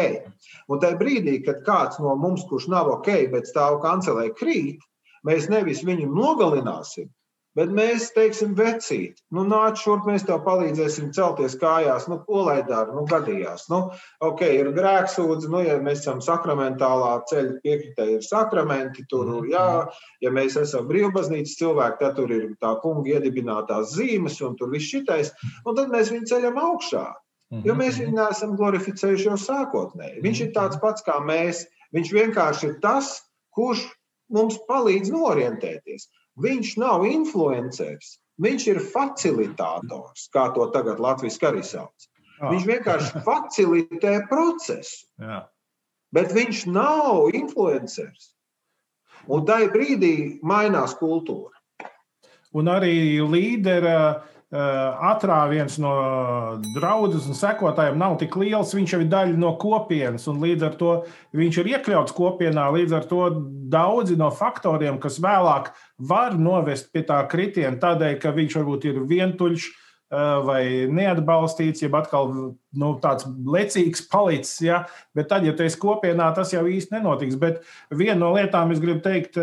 Un tajā brīdī, kad kāds no mums, kurš nav ok, bet stāv kancelē krīt, mēs nevis viņu nogalināsim, bet mēs teiksim, vecīt, nu, nāc šurp, mēs tev palīdzēsim celties kājās, nu, ko lai dara, nu, gadījās. Nu, ok, ir grēksūdzi, nu, ja mēs esam sakramentālā ceļa piekritē, ir sakramenti, tur, mm. jā, ja mēs esam brīvbaznīcas cilvēki, tad tur ir tā kunga iedibinātās zīmes un tur viss šitais, un tad mēs viņu ceļam augšā. Jo mēs viņu neesam glorificējuši jau sākotnēji. Viņš ir tāds pats kā mēs. Viņš vienkārši ir tas, kurš mums palīdz norientēties. Viņš nav influenceris, viņš ir facilitators, kā to tagad Latvijas arī sauc. Viņš vienkārši facilitē procesu. Jā. Bet viņš nav influenceris. Un tajā brīdī mainās kultūra. Un arī līdera atrāviens no draudzes un sekotājiem nav tik liels. Viņš jau ir daļa no kopienas, un līdz ar to viņš ir iekļauts kopienā. Līdz ar to daudzi no faktoriem, kas vēlāk var novest pie tā kritiena, tādēļ, ka viņš varbūt ir vientuļš vai neatbalstīts, jeb atkal nu, tāds lecīgs palicis. Ja? Bet tad, ja tu esi kopienā, tas jau īsti nenotiks. Bet viena no lietām, es gribu teikt,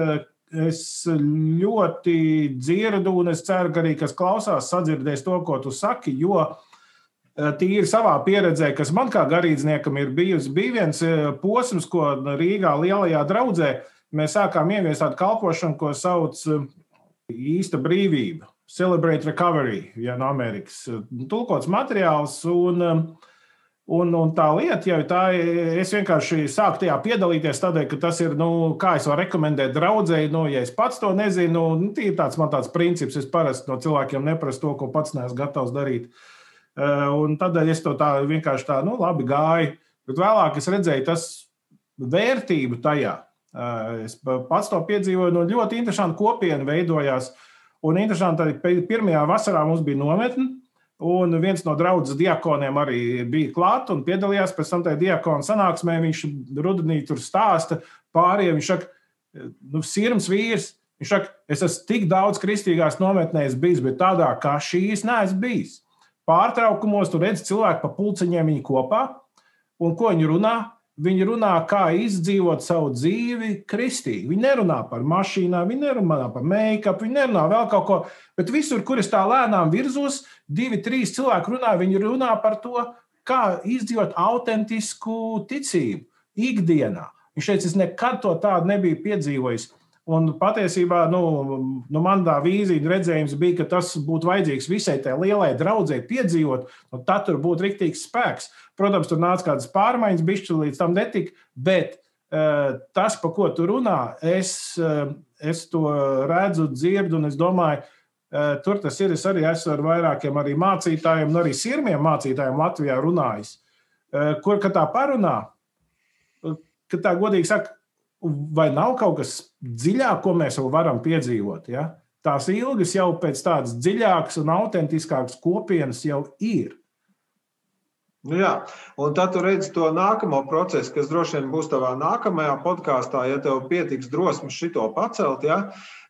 Es ļoti dzirdu, un es ceru, ka arī kas klausās, sadzirdēs to, ko tu saki. Jo eh, tīri savā pieredzē, kas man kā garīdzniekam ir bijusi, bija viens eh, posms, ko Rīgā lielajā draudzē mēs sākām ieviest tādu kalpošanu, ko sauc eh, īsta brīvība. Celebrate Recovery, ja no Amerikas. Tulkots materiāls. Un, Un, un tā lieta jau tā, es vienkārši sāku tajā piedalīties, tādēļ, ka tas ir, nu, kā es varu rekomendēt draudzēji, nu, ja es pats to nezinu, nu, ir tāds man tāds princips, es parasti no cilvēkiem neprasu to, ko pats neesmu gatavs darīt. Eh, un tādēļ es to tā vienkārši tā, nu, labi gāju, bet vēlāk es redzēju tas vērtību tajā. Eh, es pats to piedzīvoju, nu, ļoti interesanti kopiena veidojās, un interesanti arī pirmajā vasarā mums bija nometne, Un viens no draudzes diakoniem arī bija klāts un piedalījās pēc tam tajā diakona sanāksmē. Viņš rudenī tur stāsta pāriem. Viņš saka, nu, sirds vīrs. Viņš saka, es esmu tik daudz kristīgās nometnēs bijis, bet tādā kā šīs neesmu bijis. Pārtraukumos tur redz cilvēku pa pulciņiem viņi kopā. Un ko viņi runā? Viņi runā, kā izdzīvot savu dzīvi kristīgi. Viņi nerunā par mašīnām, viņi nerunā par make-up, viņi nerunā vēl kaut ko. Bet visur, kur es tā lēnām virzos, divi, trīs cilvēki runā, viņi runā par to, kā izdzīvot autentisku ticību ikdienā. Viņš teica, es nekad to tādu nebiju piedzīvojis. Un patiesībā nu, nu man tā vīzija redzējums bija, ka tas būtu vajadzīgs visai tai lielai draudzēji piedzīvot, un tad tur būtu rīktīgs spēks. Protams, tur nāca kādas pārmaiņas, bišķi līdz tam netika, bet tas, pa ko tu runā, es, es to redzu, dzirdu, un es domāju, tur tas ir. Es arī esmu ar vairākiem arī mācītājiem, un arī sirmiem mācītājiem Latvijā runājis. Kur tā parunā, ka tā godīgi saka, vai nav kaut kas dziļāk, ko mēs vēl varam piedzīvot? Ja? Tās ilgas jau pēc tādas dziļākas un autentiskākas kopienas jau ir. Nu jā, un tad tu redzi to nākamo procesu, kas droši vien būs tavā nākamajā podkāstā, ja tev pietiks drosmes šito pacelt. Ja?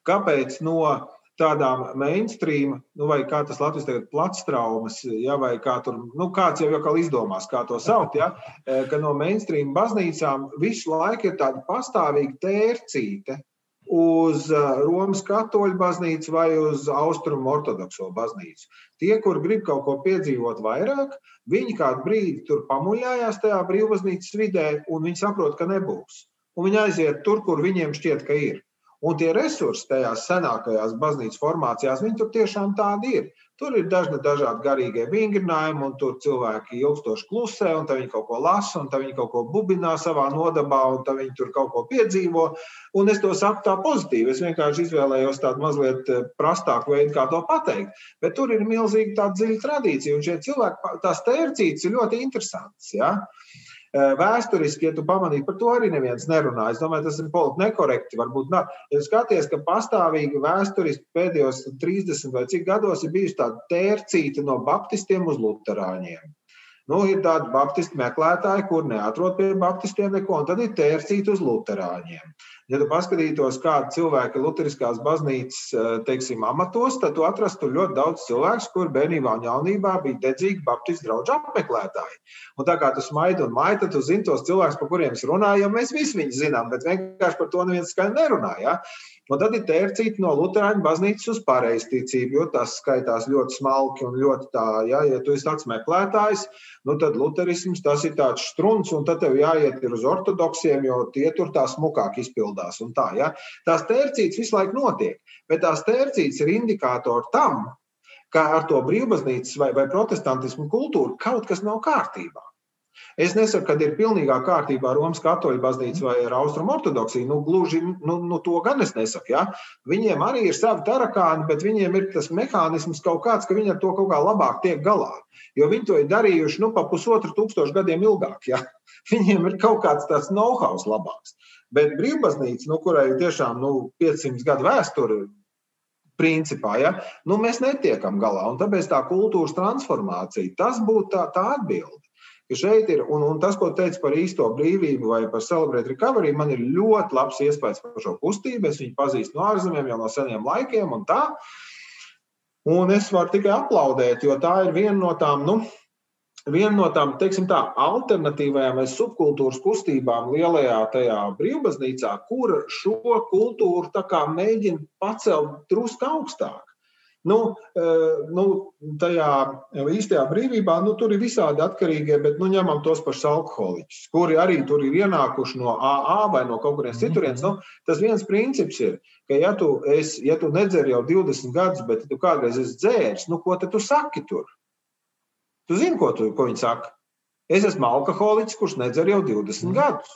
Kāpēc no tādām mainstream, nu, vai kā tas Latvijas tagad platstraumas, ja, vai kā tur, nu, kāds jau jau izdomās, kā to saukt, ja, e, ka no mainstream baznīcām visu laiku ir tāda pastāvīga tērcīte uz e, Romas katoļu baznīcu vai uz Austrumu ortodokso baznīcu. Tie, kur grib kaut ko piedzīvot vairāk, viņi kādu brīdi tur pamuļājās tajā brīvbaznīcas vidē, un viņi saprot, ka nebūs. Un viņi aiziet tur, kur viņiem šķiet, ka ir. Un tie resursi tajās senākajās baznīcas formācijās, viņi tur tiešām tādi ir. Tur ir dažni dažādi garīgie vingrinājumi, un tur cilvēki ilgstoši klusē, un viņi kaut ko lasa, un viņi kaut ko bubinā savā nodabā, un viņi tur kaut ko piedzīvo. Un es to saku tā pozitīvi. Es vienkārši izvēlējos tādu mazliet eh, prastāku veidu, kā to pateikt. Bet tur ir milzīga tāda dziļa tradīcija, un šie cilvēki, tās tērcītes ir ļoti interesantas. Ja? Eh, vēsturiski, ja tu pamanīji, par to arī neviens nerunā. Es domāju, tas ir politiski nekorekti. Varbūt, nā. ja skaties, ka pastāvīgi vēsturiski pēdējos 30 vai cik gados ir bijusi tāda tērcīta no baptistiem uz luterāņiem. Nu, ir tādi baptistu meklētāji, kur neatrod pie baptistiem neko, un tad ir tērcīti uz luterāņiem. Ja tu paskatītos, kādi cilvēki ir Lutheriskās baznīcas eh, teiksim, amatos, tad tu atrastu ļoti daudz cilvēku, kur bērnībā un jaunībā bija dedzīgi baptistu draugu apmeklētāji. Un tā kā tu smaidi un maigi, tad tu zini tos cilvēkus, par kuriem es runāju, jo mēs visi viņus zinām, bet vienkārši par to neviens skaidri nerunā. Un tad ir tērcīti no Lutāņu baznīcas uz pareizticību, jo tas skaitās ļoti smalki un ļoti tā, ja, ja tu esi tāds meklētājs, nu tad luterisms tas ir tāds strunts, un tad tev jāiet uz ortodoksiem, jo tie tur tā smukāk izpildās. Tā, ja. Tās tērcītes visu laiku notiek, bet tās tērcītes ir indikātori tam, ka ar to brīvbaznīcas vai, vai protestantismu kultūru kaut kas nav kārtībā. Es nesaku, ka ir pilnīgā kārtībā Romas katoļu baznīca vai austrumu ortodoksiju. Nu, gluži nu, nu, to gan es nesaku. Ja? Viņiem arī ir savi tarakāni, bet viņiem ir tas mehānisms kaut kāds, ka viņi ar to kaut kā labāk tiek galā. Jo viņi to ir darījuši nu, pa pusotru tūkstošu gadiem ilgāk. Ja? *laughs* Viņiem ir kaut kāds tāds know-how labāks. Bet brīvbaznīca, nu, kurai ir tiešām nu, 500 gadu vēsture, principā, ja, nu, mēs netiekam galā. Tāpēc tā kultūras transformācija, tas būtu tā, tā atbilde ka šeit ir, un, un tas, ko teicu par īsto brīvību vai par Celebrate Recovery, man ir ļoti labs iespējas par šo kustību. Es viņu pazīstu no ārzemēm jau no seniem laikiem, un tā. Un es varu tikai aplaudēt, jo tā ir viena no tām, nu, viena no tām, teiksim tā, alternatīvajām vai subkultūras kustībām lielajā tajā brīvbaznīcā, kur šo kultūru tā kā mēģina pacelt drusku augstāk. Nu, eh, nu, tajā īstajā brīvībā nu, tur ir visādi atkarīgie, bet nu, ņemam tos pašus alkoholiķus, kuri arī tur ir ienākuši no AA vai no kaut kurienes mhm. citurienes. Nu, tas viens princips ir, ka, ja tu, es, ja tu nedzer jau 20 gadus, bet tu kādreiz esi dzēris, nu, ko tu saki tur? Tu zini, ko, tu, ko viņi saka? Es esmu alkoholiķis, kurš nedzer jau 20 mm. gadus.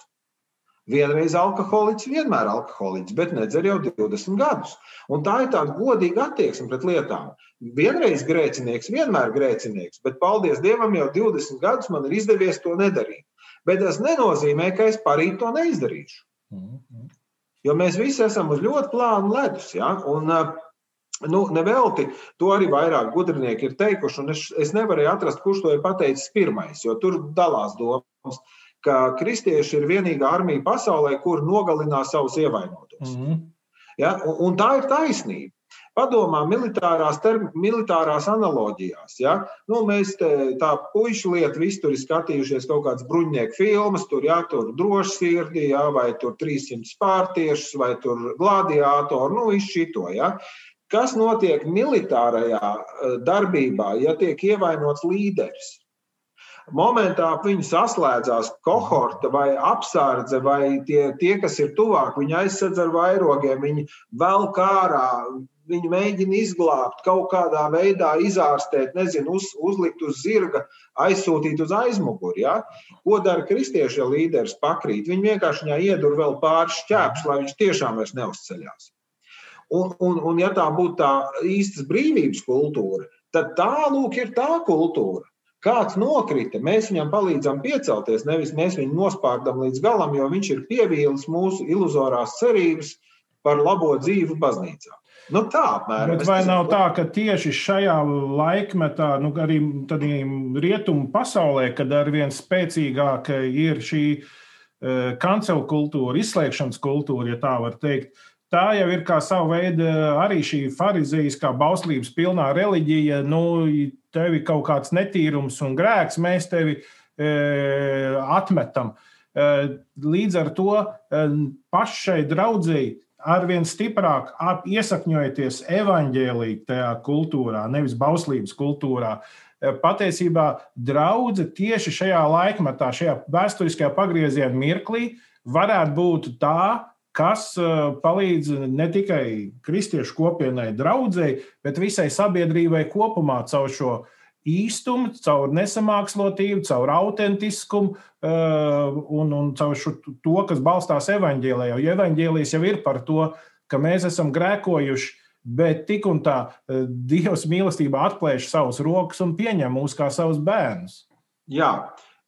Vienreiz alkoholiķis, vienmēr alkoholiķis, bet nedzer jau 20 gadus. Un tā ir tāda godīga attieksme pret lietām. Vienreiz grēcinieks, vienmēr grēcinieks, bet paldies Dievam, jau 20 gadus man ir izdevies to nedarīt. Bet tas nenozīmē, ka es parīt to neizdarīšu. Jo mēs visi esam uz ļoti plānu ledus. Ja? Un, Nu, nevelti to arī vairāk gudrinieki ir teikuši, un es, es nevarēju atrast, kurš to ir pateicis pirmais, jo tur dalās domas ka kristieši ir vienīgā armija pasaulē, kur nogalinās savus ievainotos. Mm -hmm. ja? un, un tā ir taisnība. Padomā militārās, term, militārās analoģijās. Ja? Nu, mēs te, tā puišu lietu visi tur ir skatījušies kaut kādas bruņnieku filmas, tur, ja, tur droši sirdī, ja, vai tur 300 spārtiešus, vai tur gladiātoru, nu, visu šito. Ja? Kas notiek militārajā eh, darbībā, ja tiek ievainots līderis? Momentā viņi saslēdzās kohorta vai apsardze, vai tie, tie kas ir tuvāk, viņi aizsedz ar vairogiem, viņi vēl kārā viņu mēģina izglābt, kaut kādā veidā izārstēt, nezinu, uz, uzlikt uz zirga, aizsūtīt uz aizmuguri. Ja? Ko dara kristieši, ja līderis pakrīt? Viņi vienkārši viņā iedur vēl pāris šķēpus, lai viņš tiešām vairs neuzceļās. Un, un, un ja tā būtu tā īstas brīvības kultūra, tad tā lūk ir tā kultūra. Kāds nokrita, mēs viņam palīdzam piecelties, nevis mēs viņu nospārdam līdz galam, jo viņš ir pievīlis mūsu iluzorās cerības par labo dzīvi baznīcā. Nu, tā apmēram. Bet vai nav tā, ka tieši šajā laikmetā, nu, arī rietumu pasaulē, kad arvien spēcīgāk ir šī kancelu kultūra, izslēgšanas kultūra, ja tā var teikt, tā jau ir kā sava veida arī šī farizējiskā bauslības pilnā reliģija. Nu, tev ir kaut kāds netīrums un grēks, mēs tevi e, atmetam. E, līdz ar to e, pašai draudzēji arvien stiprāk iesakņojoties evaņģēlīgajā kultūrā, nevis bauslības kultūrā. Eh, patiesībā draudzene tieši šajā laikmatā, šajā vēsturiskajā pagrieziena mirklī, varētu būt tā, kas eh, palīdz ne tikai kristiešu kopienai, draudzēji, bet visai sabiedrībai kopumā caur šo īstumu, caur nesamākslotību, caur autentiskumu uh, un, un caur šo, to, kas balstās evaņģēlē. Jo evaņģēlijas jau ir par to, ka mēs esam grēkojuši, bet tik un tā uh, Dievs mīlestībā atplēš savus rokas un pieņem mūs kā savus bērnus. Jā,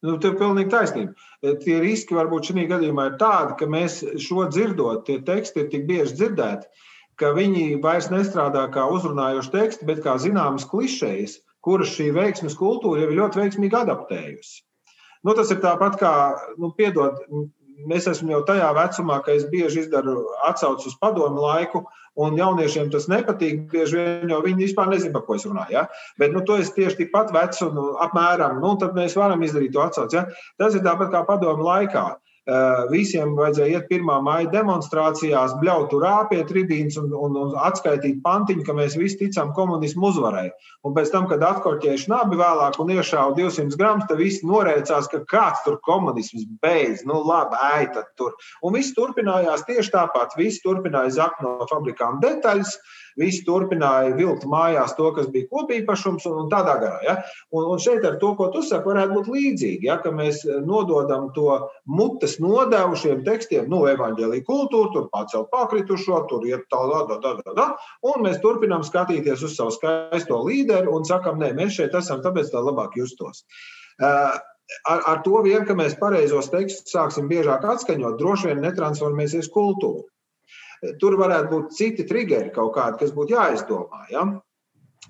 Nu, tev ir pilnīgi taisnība. E, tie riski varbūt šī gadījumā ir tādi, ka mēs šo dzirdot, tie teksti ir tik bieži dzirdēti, ka viņi vairs nestrādā kā uzrunājoši teksti, bet kā zināmas klišejas, kuras šī veiksmes kultūra jau ir ļoti veiksmīgi adaptējusi. Nu, tas ir tāpat kā, nu, piedod, mēs esam jau tajā vecumā, ka es bieži izdaru atsauci uz padomu laiku, un jauniešiem tas nepatīk. Bieži vien jau viņi vispār nezina, par ko es runāju. Ja? Bet nu, to es tieši tikpat vecs un apmēram, nu, tad mēs varam izdarīt to atsauci. Ja? Tas ir tāpat kā padomu laikā. Eh, visiem vajadzēja iet pirmā maija demonstrācijās, bļaut rāpiet ribīns un, un, un atskaitīt pantiņu, ka mēs visi ticam komunismu uzvarai. Un pēc tam, kad atkorķējuši nabi vēlāk un iešāva 200 gramus, tad visi norēcās, ka kāds tur komunisms beidz. Nu, labi, tad tur. Un viss turpinājās tieši tāpat. Visi turpināja zakt no fabrikām detaļas. Visi turpināja vilkt mājās to, kas bija kopīpašums, un, un tādā garā. Ja? Un, un šeit ar to, ko tu saki, varētu būt līdzīgi. Ja? Ka mēs nododam to mutes nodevu šiem tekstiem, nu, evanģēlīja kultūru, tur pacelt pakritušo, tur iet tālāk, tā, tā, tā, tā, un mēs turpinām skatīties uz savu skaisto līderi un sakam, nē, mēs šeit esam, tāpēc tā labāk justos. Uh, ar, ar to vien, ka mēs pareizos tekstus sāksim biežāk atskaņot, droši vien netransformēsies kultūra. Tur varētu būt citi triggeri kaut kādi, kas būtu jāizdomā. Ja?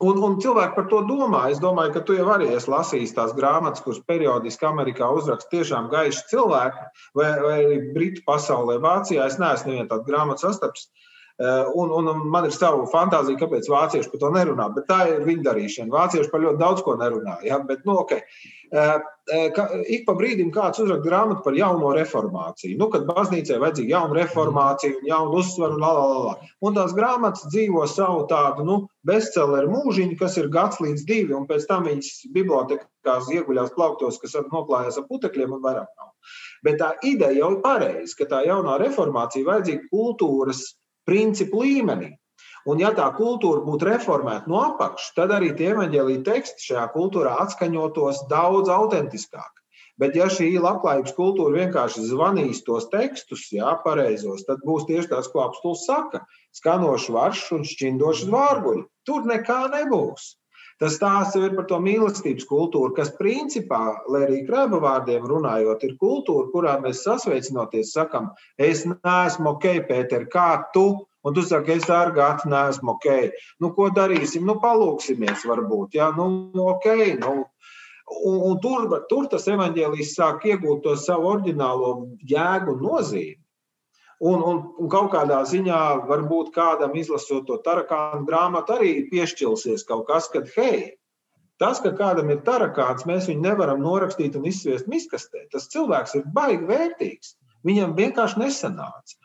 Un, un cilvēki par to domā. Es domāju, ka tu jau arī esi lasījis tās grāmatas, kuras periodiski Amerikā uzraksta tiešām gaiši cilvēki, vai, vai arī Britu pasaulē, Vācijā. Es neesmu nevienu tādu grāmatu sastaps. Eh, un, un, un man ir sava fantāzija, kāpēc vācieši par to nerunā. Bet tā ir viņa darīšana. Vācieši par ļoti daudz ko nerunā. Ja? Bet, nu, okay. Eh, eh, ka, ik pa brīdim kāds uzraksta grāmatu par jauno reformāciju. Nu, kad baznīcai vajadzīga jauna reformācija, un jauna uzsvara, un, la, la, la. un tās grāmatas dzīvo savu tādu nu, bestselleru mūžiņu, kas ir gads līdz divi, un pēc tam viņas bibliotekās ieguļās plauktos, kas noklājās ar putekļiem un vairāk nav. Bet tā ideja jau ir pareiza, ka tā jaunā reformācija vajadzīga kultūras principu līmenī. Un, ja tā kultūra būtu reformēta no apakšas, tad arī tie evaņģēlīja teksti šajā kultūrā atskaņotos daudz autentiskāk. Bet, ja šī labklājības kultūra vienkārši zvanīs tos tekstus, jā, pareizos, tad būs tieši tas, ko apstults saka - skanošs varš un šķindošs vārguļi. Tur nekā nebūs. Tas stāsts ir par to mīlestības kultūru, kas principā, lai arī krāpa vārdiem runājot, ir kultūra, kurā mēs sasveicinoties sakam, es neesmu ok, Pēter, kā tu Un tu saki, es gatu neesmu ok. Nu, ko darīsim? Nu, palūksimies, varbūt. Jā, nu, ok. Nu. Un, un tur, tur tas evaņģēlijs sāk iegūt to savu oriģinālo jēgu un nozīmi. Un, un, un kaut kādā ziņā, varbūt kādam izlasot to tarakānu grāmatu, arī piešķilsies kaut kas, kad, hei, tas, ka kādam ir tarakāns, mēs viņu nevaram norakstīt un izsviest miskastē. Tas cilvēks ir baigi vērtīgs. Viņam vienkārši nesanāca.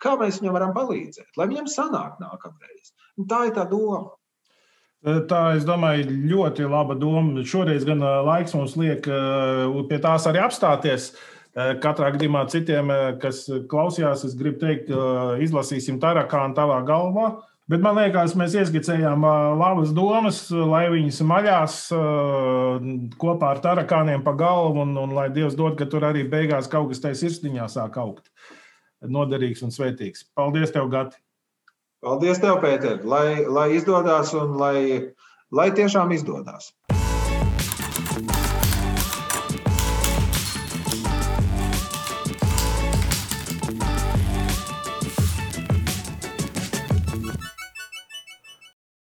Kā mēs viņam varam palīdzēt, lai viņam sanāk nākamreiz? Un tā ir tā doma. E, tā, es domāju, ļoti laba doma. Šoreiz gan e, laiks mums liek e, pie tās arī apstāties. Katrā gadījumā citiem, kas klausījās, es gribu teikt, izlasīsim tarakānu tavā galvā Bet man liekas, mēs ieskicējām labas domas, lai viņas maļās kopā ar tarakāniem pa galvu, un, un lai Dievs dod, ka tur arī beigās kaut kas tajā sirsniņā sāk augt. Noderīgs un svētīgs. Paldies, tev, Gati! Paldies, tev, Pēter! Lai, lai izdodas un lai, lai tiešām izdodas!